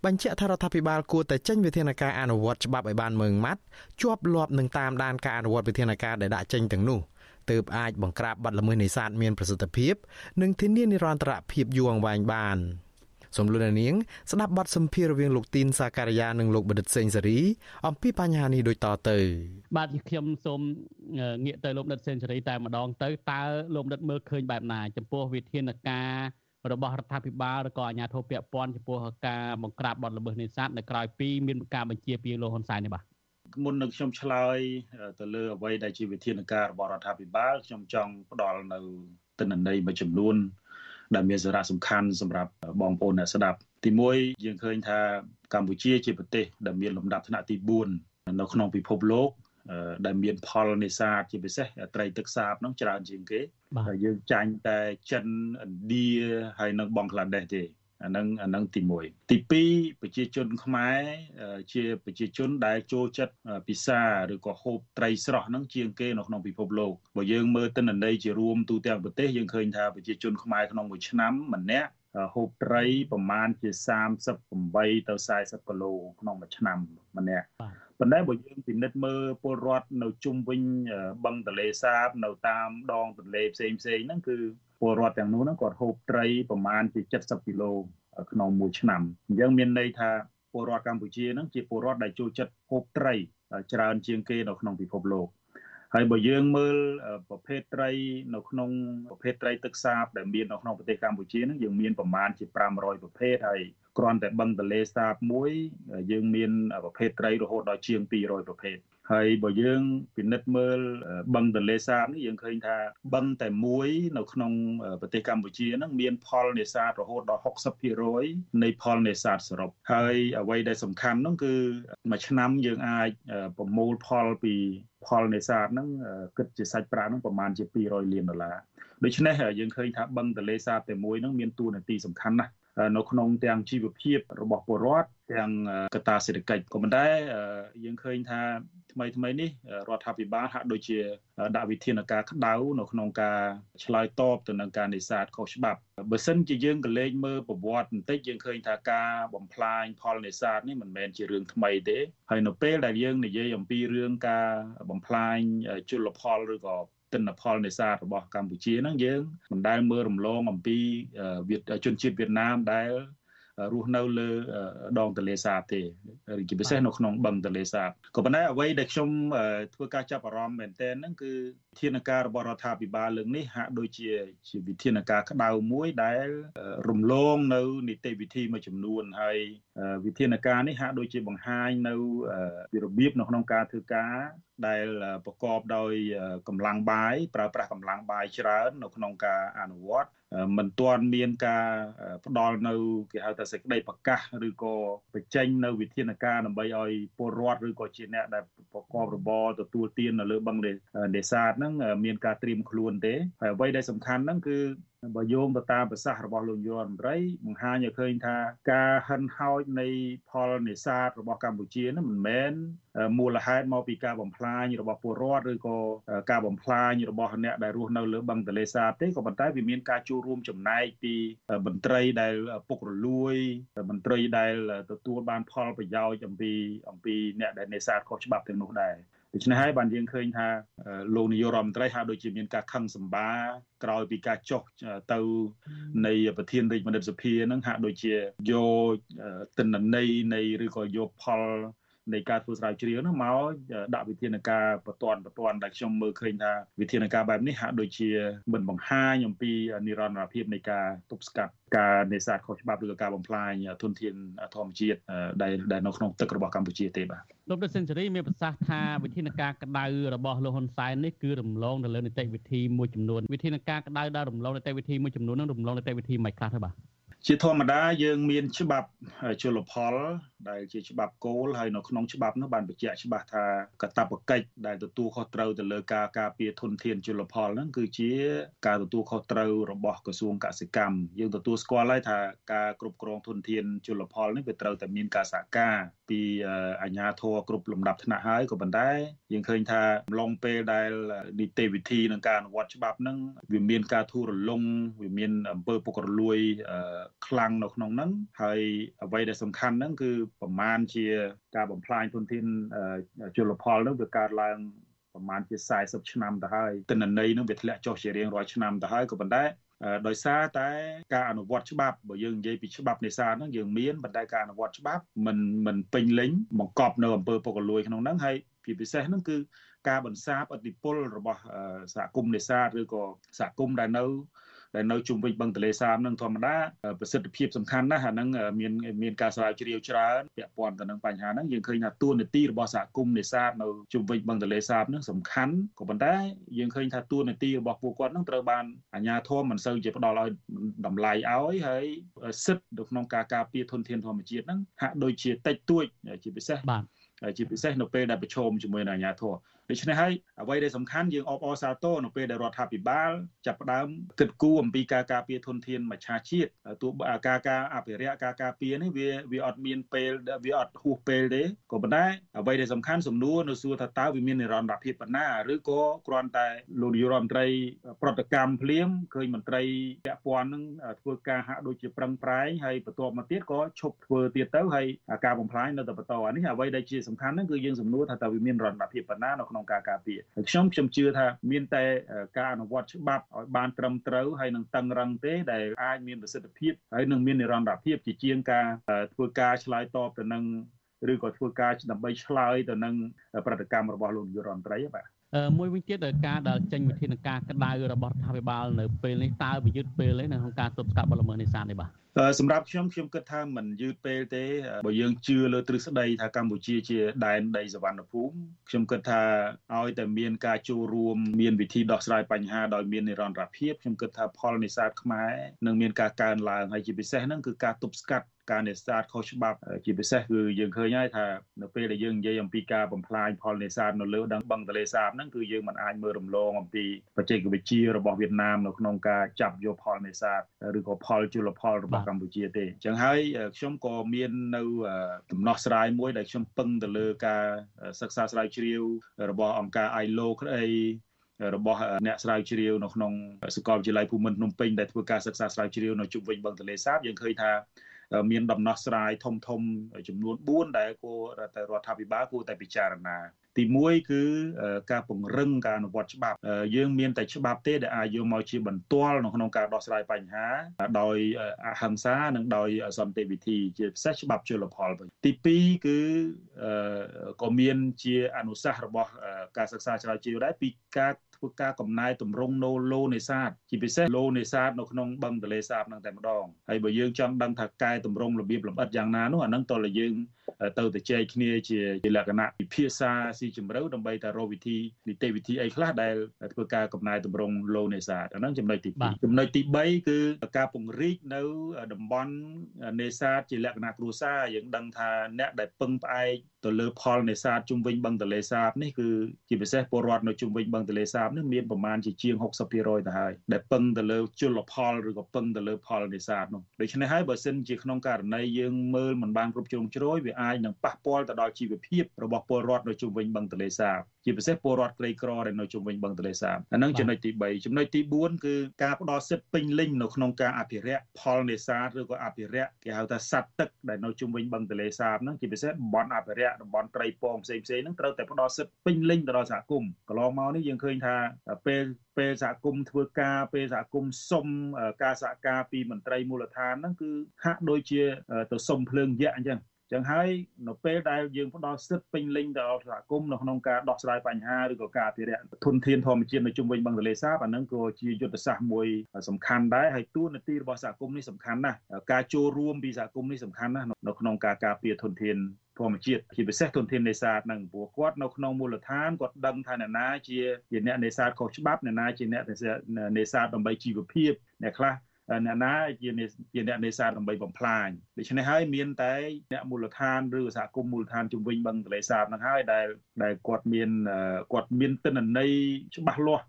បញ្ជាក់ថារដ្ឋាភិបាលគួរតែចេញវិធានការអនុវត្តច្បាប់ឲ្យបានម៉ឺងម៉ាត់ជាប់លាប់នឹងតាមដានការអនុវត្តវិធានការដែលដាក់ចេញទាំងនោះ ទើបអាចបង្ក្រាបបទល្មើសនេសាទមានប្រសិទ្ធភាព និងធានានិរន្តរភាពយូរអង្វែងបាន។សូមលោកនាងស្ដាប់បទសម្ភាសន៍រវាងលោកទីនសាការីយ៉ានិងលោកបណ្ឌិតសេងសេរី អំពីបញ្ហានេះដូចតទៅបាទខ្ញុំសូមងាកទៅលោកបណ្ឌិតសេងសេរីតែម្ដងទៅតើលោកបណ្ឌិតមើលឃើញបែបណាចំពោះវិធានការរបស់រដ្ឋាភិបាលឬក៏អាជ្ញាធរពាក់ព័ន្ធចំពោះការបង្ក្រាបបទល្មើសនេសាទនៅក្រៅពីមានការបញ្ជាពីលោកហ៊ុនសែននេះបាទ មុននឹងខ្ញុំឆ្លើយទៅលើអ្វីដែលជាវិធានការរបស់រដ្ឋាភិបាលខ្ញុំចង់ផ្ដល់នៅទិន្នន័យមួយចំនួន ដែលមានសារៈសំខាន់សម្រាប់បងប្អូនអ្នកស្ដាប់ ទី1យើងឃើញថាកម្ពុជាជាប្រទេសដែលមានលំដាប់ថ្នាក់ទី4នៅក្នុងពិភពលោកដែលមានផលនេសាទជាពិសេសត្រីទឹកសាបនោះច្រើនជាងគេហើយយើងចាញ់តែចិនឥណ្ឌាហើយនិងបង់ក្លាដេសទេ អានឹងអានឹងទី1ទី2ប្រជាជនខ្មែរជាប្រជាជនដែលចូលចិត្តពិសាឬក៏ហូបត្រីស្រស់ហ្នឹងជាងគេនៅក្នុងពិភពលោកបើយើងមើលទិន្នន័យជារួមទូទាំងប្រទេសយើងឃើញថាប្រជាជនខ្មែរក្នុងមួយឆ្នាំម្នាក់ ហូបត្រីប្រមាណជា38ទៅ40គីឡូក្នុងមួយឆ្នាំម្នាក់ប៉ុន្តែបើយើងពិនិត្យមើលពលរដ្ឋនៅជុំវិញបឹងទន្លេសាប នៅតាមដងទន្លេផ្សេងផ្សេងហ្នឹងគឺពលរដ្ឋទាំងនោះហ្នឹងគាត់ហូបត្រីប្រមាណជា70គីឡូក្នុងមួយឆ្នាំអញ្ចឹងមានន័យថាពលរដ្ឋកម្ពុជាហ្នឹងជាពលរដ្ឋដែលចូលចិត្តហូបត្រីច្រើនជាងគេនៅក្នុងពិភពលោក ហើយបើយើងមើលប្រភេទត្រីនៅក្នុងប្រភេទត្រីទឹកសាបដែលមាននៅក្នុងប្រទេសកម្ពុជាហ្នឹងយើងមានប្រមាណជា500ប្រភេទហើយគ្រាន់តែបឹងទន្លេសាបមួយយើងមានប្រភេទត្រីរហូតដល់ជាង200ប្រភេទ ហើយបើយើងពិនិត្យមើលបឹងទន្លេសាបនេះយើងឃើញថាបឹងតែមួយនៅក្នុងប្រទេសកម្ពុជាហ្នឹងមានផលនេសាទរហូតដល់60%នៃផលនេសាទសរុបហើយអ្វីដែលសំខាន់ហ្នឹងគឺមួយឆ្នាំយើងអាចប្រមូលផលពីផលនេសាទហ្នឹងគិតជាសាច់ប្រាក់ហ្នឹងប្រមាណជា200លានដុល្លារដូច្នេះយើងឃើញថាបឹងទន្លេសាបតែមួយហ្នឹងមានតួនាទីសំខាន់ណាស់ នៅក្នុងទាំងជីវភាពរបស់ពលរដ្ឋទាំងកត្តាសេដ្ឋកិច្ចក៏ប៉ុន្តែយើងឃើញថាថ្មីថ្មីនេះរដ្ឋាភិបាលហាក់ដូចជាដាក់វិធានការក្តៅនៅក្នុងការឆ្លើយតបទៅនឹងការនេសាទខុសច្បាប់បើសិនជាយើងក៏លេខមើលប្រវត្តិបន្តិចយើងឃើញថាការបំផ្លាញផលនេសាទនេះមិនមែនជារឿងថ្មីទេហើយនៅពេលដែលយើងនិយាយអំពីរឿងការបំផ្លាញជលផលឬក៏ ទិន្នផលនេសាទរបស់កម្ពុជាហ្នឹងយើងមិនដែលមើលរំលងអំពីជនជាតិវៀតណាមដែល រស់នៅលើដងទន្លេសាបទេជាពិសេសនៅក្នុងបឹងទន្លេសាបក៏ប៉ុន្តែអ្វីដែលខ្ញុំធ្វើការចាប់អារម្មណ៍មែនទែនហ្នឹងគឺវិធានការរបស់រដ្ឋាភិបាលលើកនេះហាក់ដូចជាជាវិធានការក្តៅមួយដែលរំលងនៅនីតិវិធីមួយចំនួនហើយវិធានការនេះហាក់ដូចជាបង្ហាញនៅរបៀបនៅក្នុងការធ្វើការដែលប្រកបដោយកម្លាំងបាយប្រើប្រាស់កម្លាំងបាយច្រើននៅក្នុងការអនុវត្ត មិនទាន់មានការផ្ដល់នៅគេហៅថាសេចក្តីប្រកាសឬក៏បញ្ចេញនៅវិធានការដើម្បីឲ្យពលរដ្ឋឬក៏ជាអ្នកដែលប្រកបរបរទទួលទាននៅលើបឹងនេសាទហ្នឹងមានការត្រៀមខ្លួនទេហើយអ្វីដែលសំខាន់ហ្នឹងគឺបើយោងទៅតាមប្រសាសន៍របស់លោកយុរដ្ឋមន្ត្រីបង្ហាញឲ្យឃើញថាការហិនហោចនៃផលនេសាទរបស់កម្ពុជានោះមិនមែនមូលហេតុមកពីការបំផ្លាញរបស់ពលរដ្ឋឬក៏ការបំផ្លាញរបស់អ្នកដែលរស់នៅលើបឹងទន្លេសាបទេក៏ប៉ុន្តែវាមានការចូលរួមចំណែកពីមន្ត្រីដែលពុករលួយមន្ត្រីដែលទទួលបានផលប្រយោជន៍អំពីអំពីអ្នកដែលនេសាទខុសច្បាប់ទាំងនោះដែរ ដូច្នេះហើយបានយើងឃើញថាលោកនាយករដ្ឋមន្ត្រីហាក់ដូចជាមានការខឹងសម្បាក្រោយពីការចុះទៅនៃប្រធានរាជបណ្ឌិតសភានឹងហាក់ដូចជាយកទិន្នន័យនៃឬក៏យកផល នៃការធ្វើស្រាវជ្រាវនោះមកដាក់វិធានការបន្ទាន់បន្ទាន់ដែលខ្ញុំមើលឃើញថាវិធានការបែបនេះហាក់ដូចជាមិនបង្ហាញអំពីនិរន្តរភាពនៃការទប់ស្កាត់ការនេសាទខុសច្បាប់ឬក៏ការបំផ្លាញធនធានធម្មជាតិដែលដែលនៅក្នុងទឹករបស់កម្ពុជាទេបាទលោកដិតសេនស៊ូរីមានប្រសាសន៍ថាវិធានការក្តៅរបស់លោកហ៊ុនសែននេះគឺរំលងទៅលើនីតិវិធីមួយចំនួនវិធានការក្តៅដែលរំលងនីតិវិធីមួយចំនួននឹងរំលងនីតិវិធីមិនខ្លះទេបាទ ជាធម្មតាយើងមានច្បាប់ជលផលដែលជាច្បាប់គោលហើយនៅក្នុងច្បាប់នោះបានបញ្ជាក់ច្បាស់ថាកាតព្វកិច្ចដែលទទួលខុសត្រូវទៅលើការការពារធនធានជលផលហ្នឹងគឺជាការទទួលខុសត្រូវរបស់ក្រសួងកសិកម្មយើងទទួលស្គាល់ហើយថាការគ្រប់គ្រងធនធានជលផលនេះវាត្រូវតែមានការសហការពីអាជ្ញាធរគ្រប់លំដាប់ថ្នាក់ហើយក៏ប៉ុន្តែយើងឃើញថាអំឡុងពេលដែលនីតិវិធីនឹងការអនុវត្តច្បាប់ហ្នឹងវាមានការធូររលុងវាមានអំពើពុករលួយខ្លាំងនៅក្នុងហ្នឹងហើយអ្វីដែលសំខាន់ហ្នឹងគឺប្រមាណជាការបំផ្លាញធនធានជលផលហ្នឹងវាកើតឡើងប្រហែលជា40ឆ្នាំទៅហើយទិន្នន័យនឹងវាធ្លាក់ចុះជារៀងរាល់ឆ្នាំទៅហើយក៏ប៉ុន្តែដោយសារតែការអនុវត្តច្បាប់បើយើងនិយាយពីច្បាប់នេសាទហ្នឹងយើងមានប៉ុន្តែការអនុវត្តច្បាប់មិនមិនពេញលេញបង្កប់នៅអំពើពុករលួយក្នុងហ្នឹងហើយជាពិសេសហ្នឹងគឺការបន្សាបអធិបុលរបស់សហគមន៍នេសាទឬក៏សហគមន៍ដែលនៅ ដែលនៅជុំវិញបឹងទន្លេសាបនឹងធម្មតាប្រសិទ្ធភាពសំខាន់ណាស់អានឹងមានមានការស្រាវជ្រាវច្រើនពាក់ព័ន្ធទៅនឹងបញ្ហាហ្នឹងយើងឃើញថាទួនាទីរបស់សហគមន៍នេសាទនៅជុំវិញបឹងទន្លេសាបហ្នឹងសំខាន់ក៏ប៉ុន្តែយើងឃើញថាទួនាទីរបស់ពួកគាត់ហ្នឹងត្រូវបានអាជ្ញាធរមិនសូវជាផ្ដល់ឲ្យតម្លៃឲ្យហើយសិទ្ធិនៅក្នុងការការពារធនធានធម្មជាតិហ្នឹងហាក់ដូចជាតិចតួចជាពិសេសបាទជាពិសេសនៅពេលដែលប្រឈមជាមួយនឹងអាជ្ញាធរ ដូច្នេះហើយអ្វីដែលសំខាន់យើងអបអរសាទរនៅពេលដែលរដ្ឋាភិបាលចាប់ផ្ដើមគិតគូរអំពីការការពារធនធានមច្ឆជាតិទោះការការអភិរក្សការការពារនេះវាវាអត់មានពេលវាអត់ហួសពេលទេក៏ប៉ុន្តែអ្វីដែលសំខាន់សំណួរនៅសួរថាតើវាមាននិរន្តរភាពប៉ុណ្ណាឬក៏គ្រាន់តែលោកនាយករដ្ឋមន្ត្រីប្រតិកម្មភ្លាមឃើញមន្ត្រីពាក់ព័ន្ធនឹងធ្វើការហាក់ដូចជាប្រឹងប្រែងហើយបន្ទាប់មកទៀតក៏ឈប់ធ្វើទៀតទៅហើយការបំផ្លាញនៅតែបន្តអានេះអ្វីដែលជាសំខាន់ហ្នឹងគឺយើងសំណួរថាតើវាមាននិរន្តរភាពប៉ុណ្ណានៅក្នុងការការពារហើយខ្ញុំខ្ញុំជឿថាមានតែការអនុវត្តច្បាប់ឲ្យបានត្រឹមត្រូវហើយនឹងតឹងរឹងទេដែលអាចមានប្រសិទ្ធភាពហើយនឹងមាននិរន្តរភាពជាជាងការធ្វើការឆ្លើយតបទៅនឹងឬក៏ធ្វើការដើម្បីឆ្លើយទៅនឹងប្រតិកម្មរបស់លោកនាយករដ្ឋមន្ត្រីបាទ មួយវិញទៀតការដែលចេញវិធានការក្តៅរបស់រដ្ឋាភិបាលនៅពេលនេះតើវាយឺតពេលទេនៅក្នុងការទប់ស្កាត់បទល្មើសនេសាទនេះបាទសម្រាប់ខ្ញុំខ្ញុំគិតថាមិនយឺតពេលទេបើយើងជឿលើទ្រឹស្ដីថាកម្ពុជាជាដែនដីសវណ្ណភូមិខ្ញុំគិតថាឲ្យតែមានការចូលរួមមានវិធីដោះស្រាយបញ្ហាដោយមាននិរន្តរភាពខ្ញុំគិតថាផលនេសាទខ្មែរនឹងមានការកើនឡើងហើយជាពិសេសហ្នឹងគឺការទប់ស្កាត់ ការនេសាទខុសច្បាប់ជាពិសេសគឺយើងឃើញហើយថានៅពេលដែលយើងនិយាយអំពីការបំផ្លាញផលនេសាទនៅលើដងបឹងទន្លេសាបហ្នឹងគឺយើងមិនអាចមើលរំលងអំពីបច្ចេកវិទ្យារបស់វៀតណាមនៅក្នុងការចាប់យកផលនេសាទឬក៏ផលជលផលរបស់កម្ពុជាទេអញ្ចឹងហើយខ្ញុំក៏មាននៅដំណោះស្រាយមួយដែលខ្ញុំពឹងទៅលើការសិក្សាស្រាវជ្រាវរបស់អង្គការ ILO ក្តីរបស់អ្នកស្រាវជ្រាវនៅក្នុងសាកលវិទ្យាល័យភូមិន្ទភ្នំពេញដែលធ្វើការសិក្សាស្រាវជ្រាវនៅជុំវិញបឹងទន្លេសាបយើងឃើញថា មានដំណោះស្រាយធំធំចំនួន4ដែលគួរតែរដ្ឋាភិបាលគួរតែពិចារណាទី1គឺការពង្រឹងការអនុវត្តច្បាប់ យើងមានតែច្បាប់ទេដែលអាចយកមកជាបន្ទាល់នៅក្នុងការដោះស្រាយបញ្ហា ដោយអហិង្សានិងដោយសន្តិវិធី ជាពិសេសច្បាប់ជលផលទី2គឺក៏មានជាអនុសាសន៍របស់ការសិក្សាស្រាវជ្រាវដែរពីការ ធ្វើការកំណែតម្រង់នៅឡូនេសាទជាពិសេសឡូនេសាទនៅក្នុងបឹងទន្លេសាបហ្នឹងតែម្ដងហើយបើយើងចង់ដឹងថាកែតម្រង់របៀបលម្អិតយ៉ាងណានោះអាហ្នឹងតើយើងទៅទៅចែកគ្នាជាជាលក្ខណៈពិភាក្សាស៊ីជម្រៅដើម្បីតែរកវិធីនីតិវិធីអីខ្លះដែលធ្វើការកំណែតម្រង់ឡូនេសាទអាហ្នឹងចំណុចទី2ចំណុចទី3គឺការពង្រីកនៅតំបន់នេសាទជាលក្ខណៈគ្រួសារយើងដឹងថាអ្នកដែលពឹងផ្អែកទៅលើផលនេសាទជុំវិញបឹងទន្លេសាបនេះគឺជាពិសេសពលរដ្ឋនៅជុំវិញបឹងទន្លេសាបនេះមានប្រមាណជាជាង60%ទៅហើយដែលពឹងទៅលើជលផលឬក៏ពឹងទៅលើផលនេសាទនោះដូច្នេះហើយបើសិនជាក្នុងករណីយើងមើលមិនបានគ្រប់ជ្រុងជ្រោយវាអាចនឹងប៉ះពាល់ទៅដល់ជីវភាពរបស់ពលរដ្ឋនៅជុំវិញបឹងទន្លេសាប ជាពិសេសពលរដ្ឋក្រីក្រដែលនៅជុំវិញបឹងទន្លេសាបអានឹងចំណុចទី3ចំណុចទី4គឺការផ្ដល់សិទ្ធិពេញលេញនៅក្នុងការអភិរក្សផលនេសាទឬក៏អភិរក្សគេហៅថាសត្វទឹកដែលនៅជុំវិញបឹងទន្លេសាបហ្នឹងជាពិសេសតំបន់អភិរក្សតំបន់ត្រីពងផ្សេងផ្សេងហ្នឹងត្រូវតែផ្ដល់សិទ្ធិពេញលេញទៅដល់សហគមន៍កន្លងមកនេះយើងឃើញថាពេលពេលសហគមន៍ធ្វើការពេលសហគមន៍សុំការសហការពីមន្ត្រីមូលដ្ឋានហ្នឹងគឺហាក់ដូចជាទៅសុំភ្លើងយក្សអញ្ចឹង ចឹងហើយនៅពេលដែលយើងផ្ដល់សិទ្ធិពេញលេញដល់សហគមន៍នៅក្នុងការដោះស្រាយបញ្ហាឬក៏ការអភិរក្សធនធានធម្មជាតិនៅជុំវិញបឹងទន្លេសាបអានឹងក៏ជាយុទ្ធសាស្ត្រមួយសំខាន់ដែរហើយតួនាទីរបស់សហគមន៍នេះសំខាន់ណាស់ការចូលរួមពីសហគមន៍នេះសំខាន់ណាស់នៅក្នុងការការពារធនធានធម្មជាតិជាពិសេសទុនធាននេសាទហ្នឹងព្រោះគាត់នៅក្នុងមូលដ្ឋានគាត់ដឹងថាអ្នកណាជាជាអ្នកនេសាទខុសច្បាប់អ្នកណាជាអ្នកនេសាទដើម្បីជីវភាពអ្នកខ្លះ អ្នកណាជាជាអ្នកនេសាទដើម្បីបំផ្លាញដូច្នេះហើយមានតែអ្នកមូលដ្ឋានឬសហគមន៍មូលដ្ឋានជំនាញបឹងទន្លេសាបហ្នឹងហើយដែលដែលគាត់មានគាត់មានទិន្នន័យច្បាស់លាស់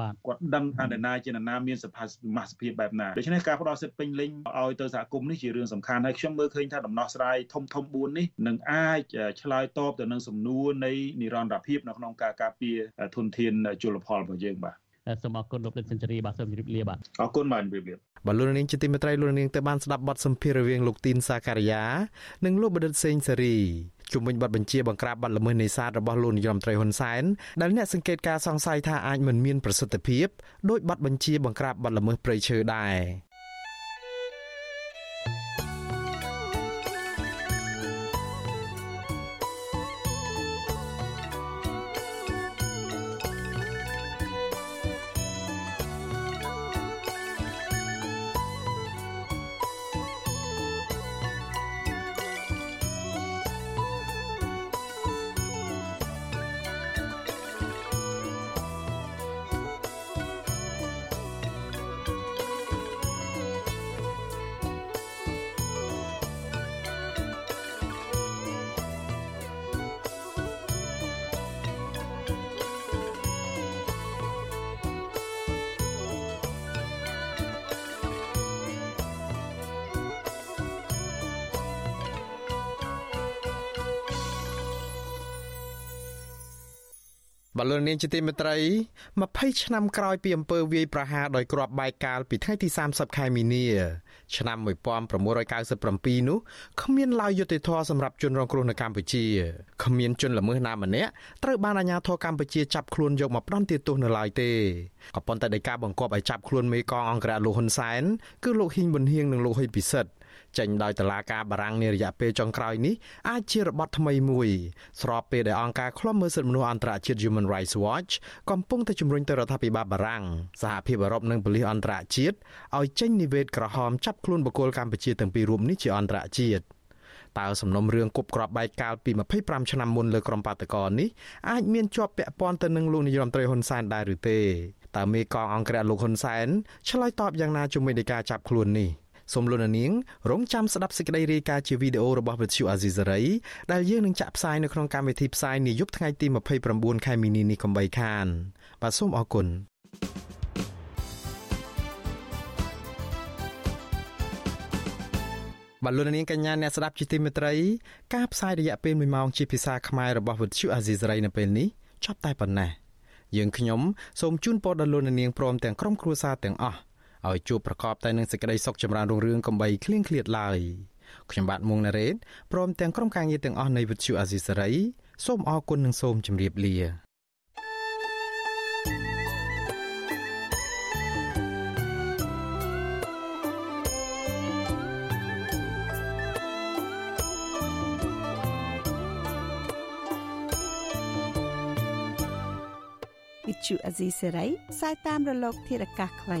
បាទគាត់ដឹងថានរណាជានរណាមានសភាសមាសភាពបែបណាដូច្នេះការផ្ដល់សិទ្ធិពេញលេញឲ្យទៅសហគមន៍នេះជារឿងសំខាន់ហើយខ្ញុំមើលឃើញថាដំណោះស្រាយធំធំ4នេះនឹងអាចឆ្លើយតបទៅនឹងសំណួរនៃនិរន្តរភាពនៅក្នុងការការពារធនធានជលផលរបស់យើងបាទ សូមអរគុណលោកដិតសេនស៊ូរីបាទសូមជម្រាបលាបាទអរគុណបាទជម្រាបលាបាទលោកនាងជាទីមេត្រីលោកនាងទៅបានស្ដាប់បទសម្ភាសន៍រវាងលោកទីនសាការីយ៉ានិងលោកបដិទ្ធសេងសេរីជុំវិញបទបញ្ជាបង្ក្រាបបទល្មើសនេសាទរបស់លោកនាយរដ្ឋមន្ត្រីហ៊ុនសែនដែលអ្នកសង្កេតការសង្ស័យថាអាចមិនមានប្រសិទ្ធភាពដោយបទបញ្ជាបង្ក្រាបបទល្មើសព្រៃឈើដែរ ននាងជាទីមេត្រី20ឆ្នាំក្រោយពីអំពើវាយប្រហារដោយគ្រាប់បែកកាលពីថ្ងៃទី30ខែមីនាឆ្នាំ1997នោះគ្មានឡើយយុត្តិធម៌សម្រាប់ជនរងគ្រោះនៅកម្ពុជាគ្មានជនល្មើសណាម្នាក់ត្រូវបានអាជ្ញាធរកម្ពុជាចាប់ខ្លួនយកមកផ្ដន្ទាទោសនៅឡើយទេក៏ប៉ុន្តែដោយការបង្គាប់ឲ្យចាប់ខ្លួនមេកងអង្គរៈលោកហ៊ុនសែនគឺលោកហ៊ីងប៊ុនហៀងនិងលោកហ៊ុយពិសិដ្ឋ ចេញដោយតឡាការបារាំងនារយៈពេលចុងក្រោយនេះអាចជារបត់ថ្មីមួយ ស្របពេលដែលអង្គការឃ្លាំមើលសិទ្ធិមនុស្សអន្តរជាតិ Human Rights Watch កំពុងតែជំរុញទៅរដ្ឋាភិបាលបារាំងសហភាពអឺរ៉ុបនិងប៉ូលីសអន្តរជាតិឲ្យចេញនិវេតក្រហមចាប់ខ្លួនបុគ្គលកម្ពុជាទាំងពីររូបនេះជាអន្តរជាតិតើសំណុំរឿងគប់ក្របបែកកាលពី25ឆ្នាំមុនលើក្រុមបាតកោនេះអាចមានជាប់ពាក់ព័ន្ធទៅនឹងលោកនាយរដ្ឋមន្ត្រីហ៊ុនសែនដែរឬទេតើមេកងអង្គរៈលោកហ៊ុនសែនឆ្លើយតបយ៉ាងណាជាមួយនឹងការចាប់ខ្លួននេះ សូមលោកនាងរងចាំស្ដាប់សេចក្តីរាយការណ៍ជាវីដេអូរបស់វិទ្យុអាស៊ីសេរីដែលយើងនឹងចាក់ផ្សាយនៅក្នុងកម្មវិធីផ្សាយនាយប់ថ្ងៃទី29ខែមីនានេះកំបីខាន បាទសូមអរគុណបលូននាងកញ្ញាអ្នកស្ដាប់ជាទីមេត្រីការផ្សាយរយៈពេល1ម៉ោងជាភាសាខ្មែររបស់វិទ្យុអាស៊ីសេរីនៅពេលនេះចប់តែប៉ុណ្ណេះយើងខ្ញុំសូមជូនពរដល់លោកនាងព្រមទាំងក្រុមគ្រួសារទាំងអស់ ឲ្យជួបប្រកបតែនឹងសេចក្តីសុខចម្រើនរុងរឿងកំបីគ្លៀងគ្លាតឡើយខ្ញុំបាទមុងណារ៉េតព្រមទាំងក្រុមការងារទាំងអស់នៃវិទ្យុអាស៊ីសេរីសូមអរគុណនិងសូមជម្រាបលាវិទ្យុអាស៊ីសេរីផ្សាយតាមរលកធារកាសខ្លី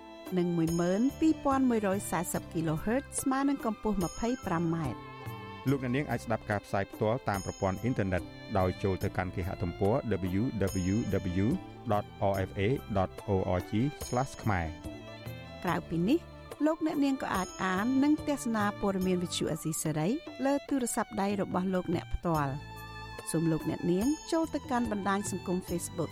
និង12140 kHz ស្មើនឹងកម្ពស់ 25m លោកអ្នកនាងអាចស្ដាប់ការផ្សាយផ្ទាល់តាមប្រព័ន្ធអ៊ីនធឺណិតដោយចូលទៅកាន់គេហទំព័រ www.rfa.org/ ខ្មែរក្រៅពីនេះលោកអ្នកនាងក៏អាចអាននិងទស្សនាព័ត៌មានវិទ្យុអេស៊ីសេរីលើទូរស័ព្ទដៃរបស់លោកអ្នកផ្ទាល់សូមលោកអ្នកនាងចូលទៅកាន់បណ្ដាញសង្គម Facebook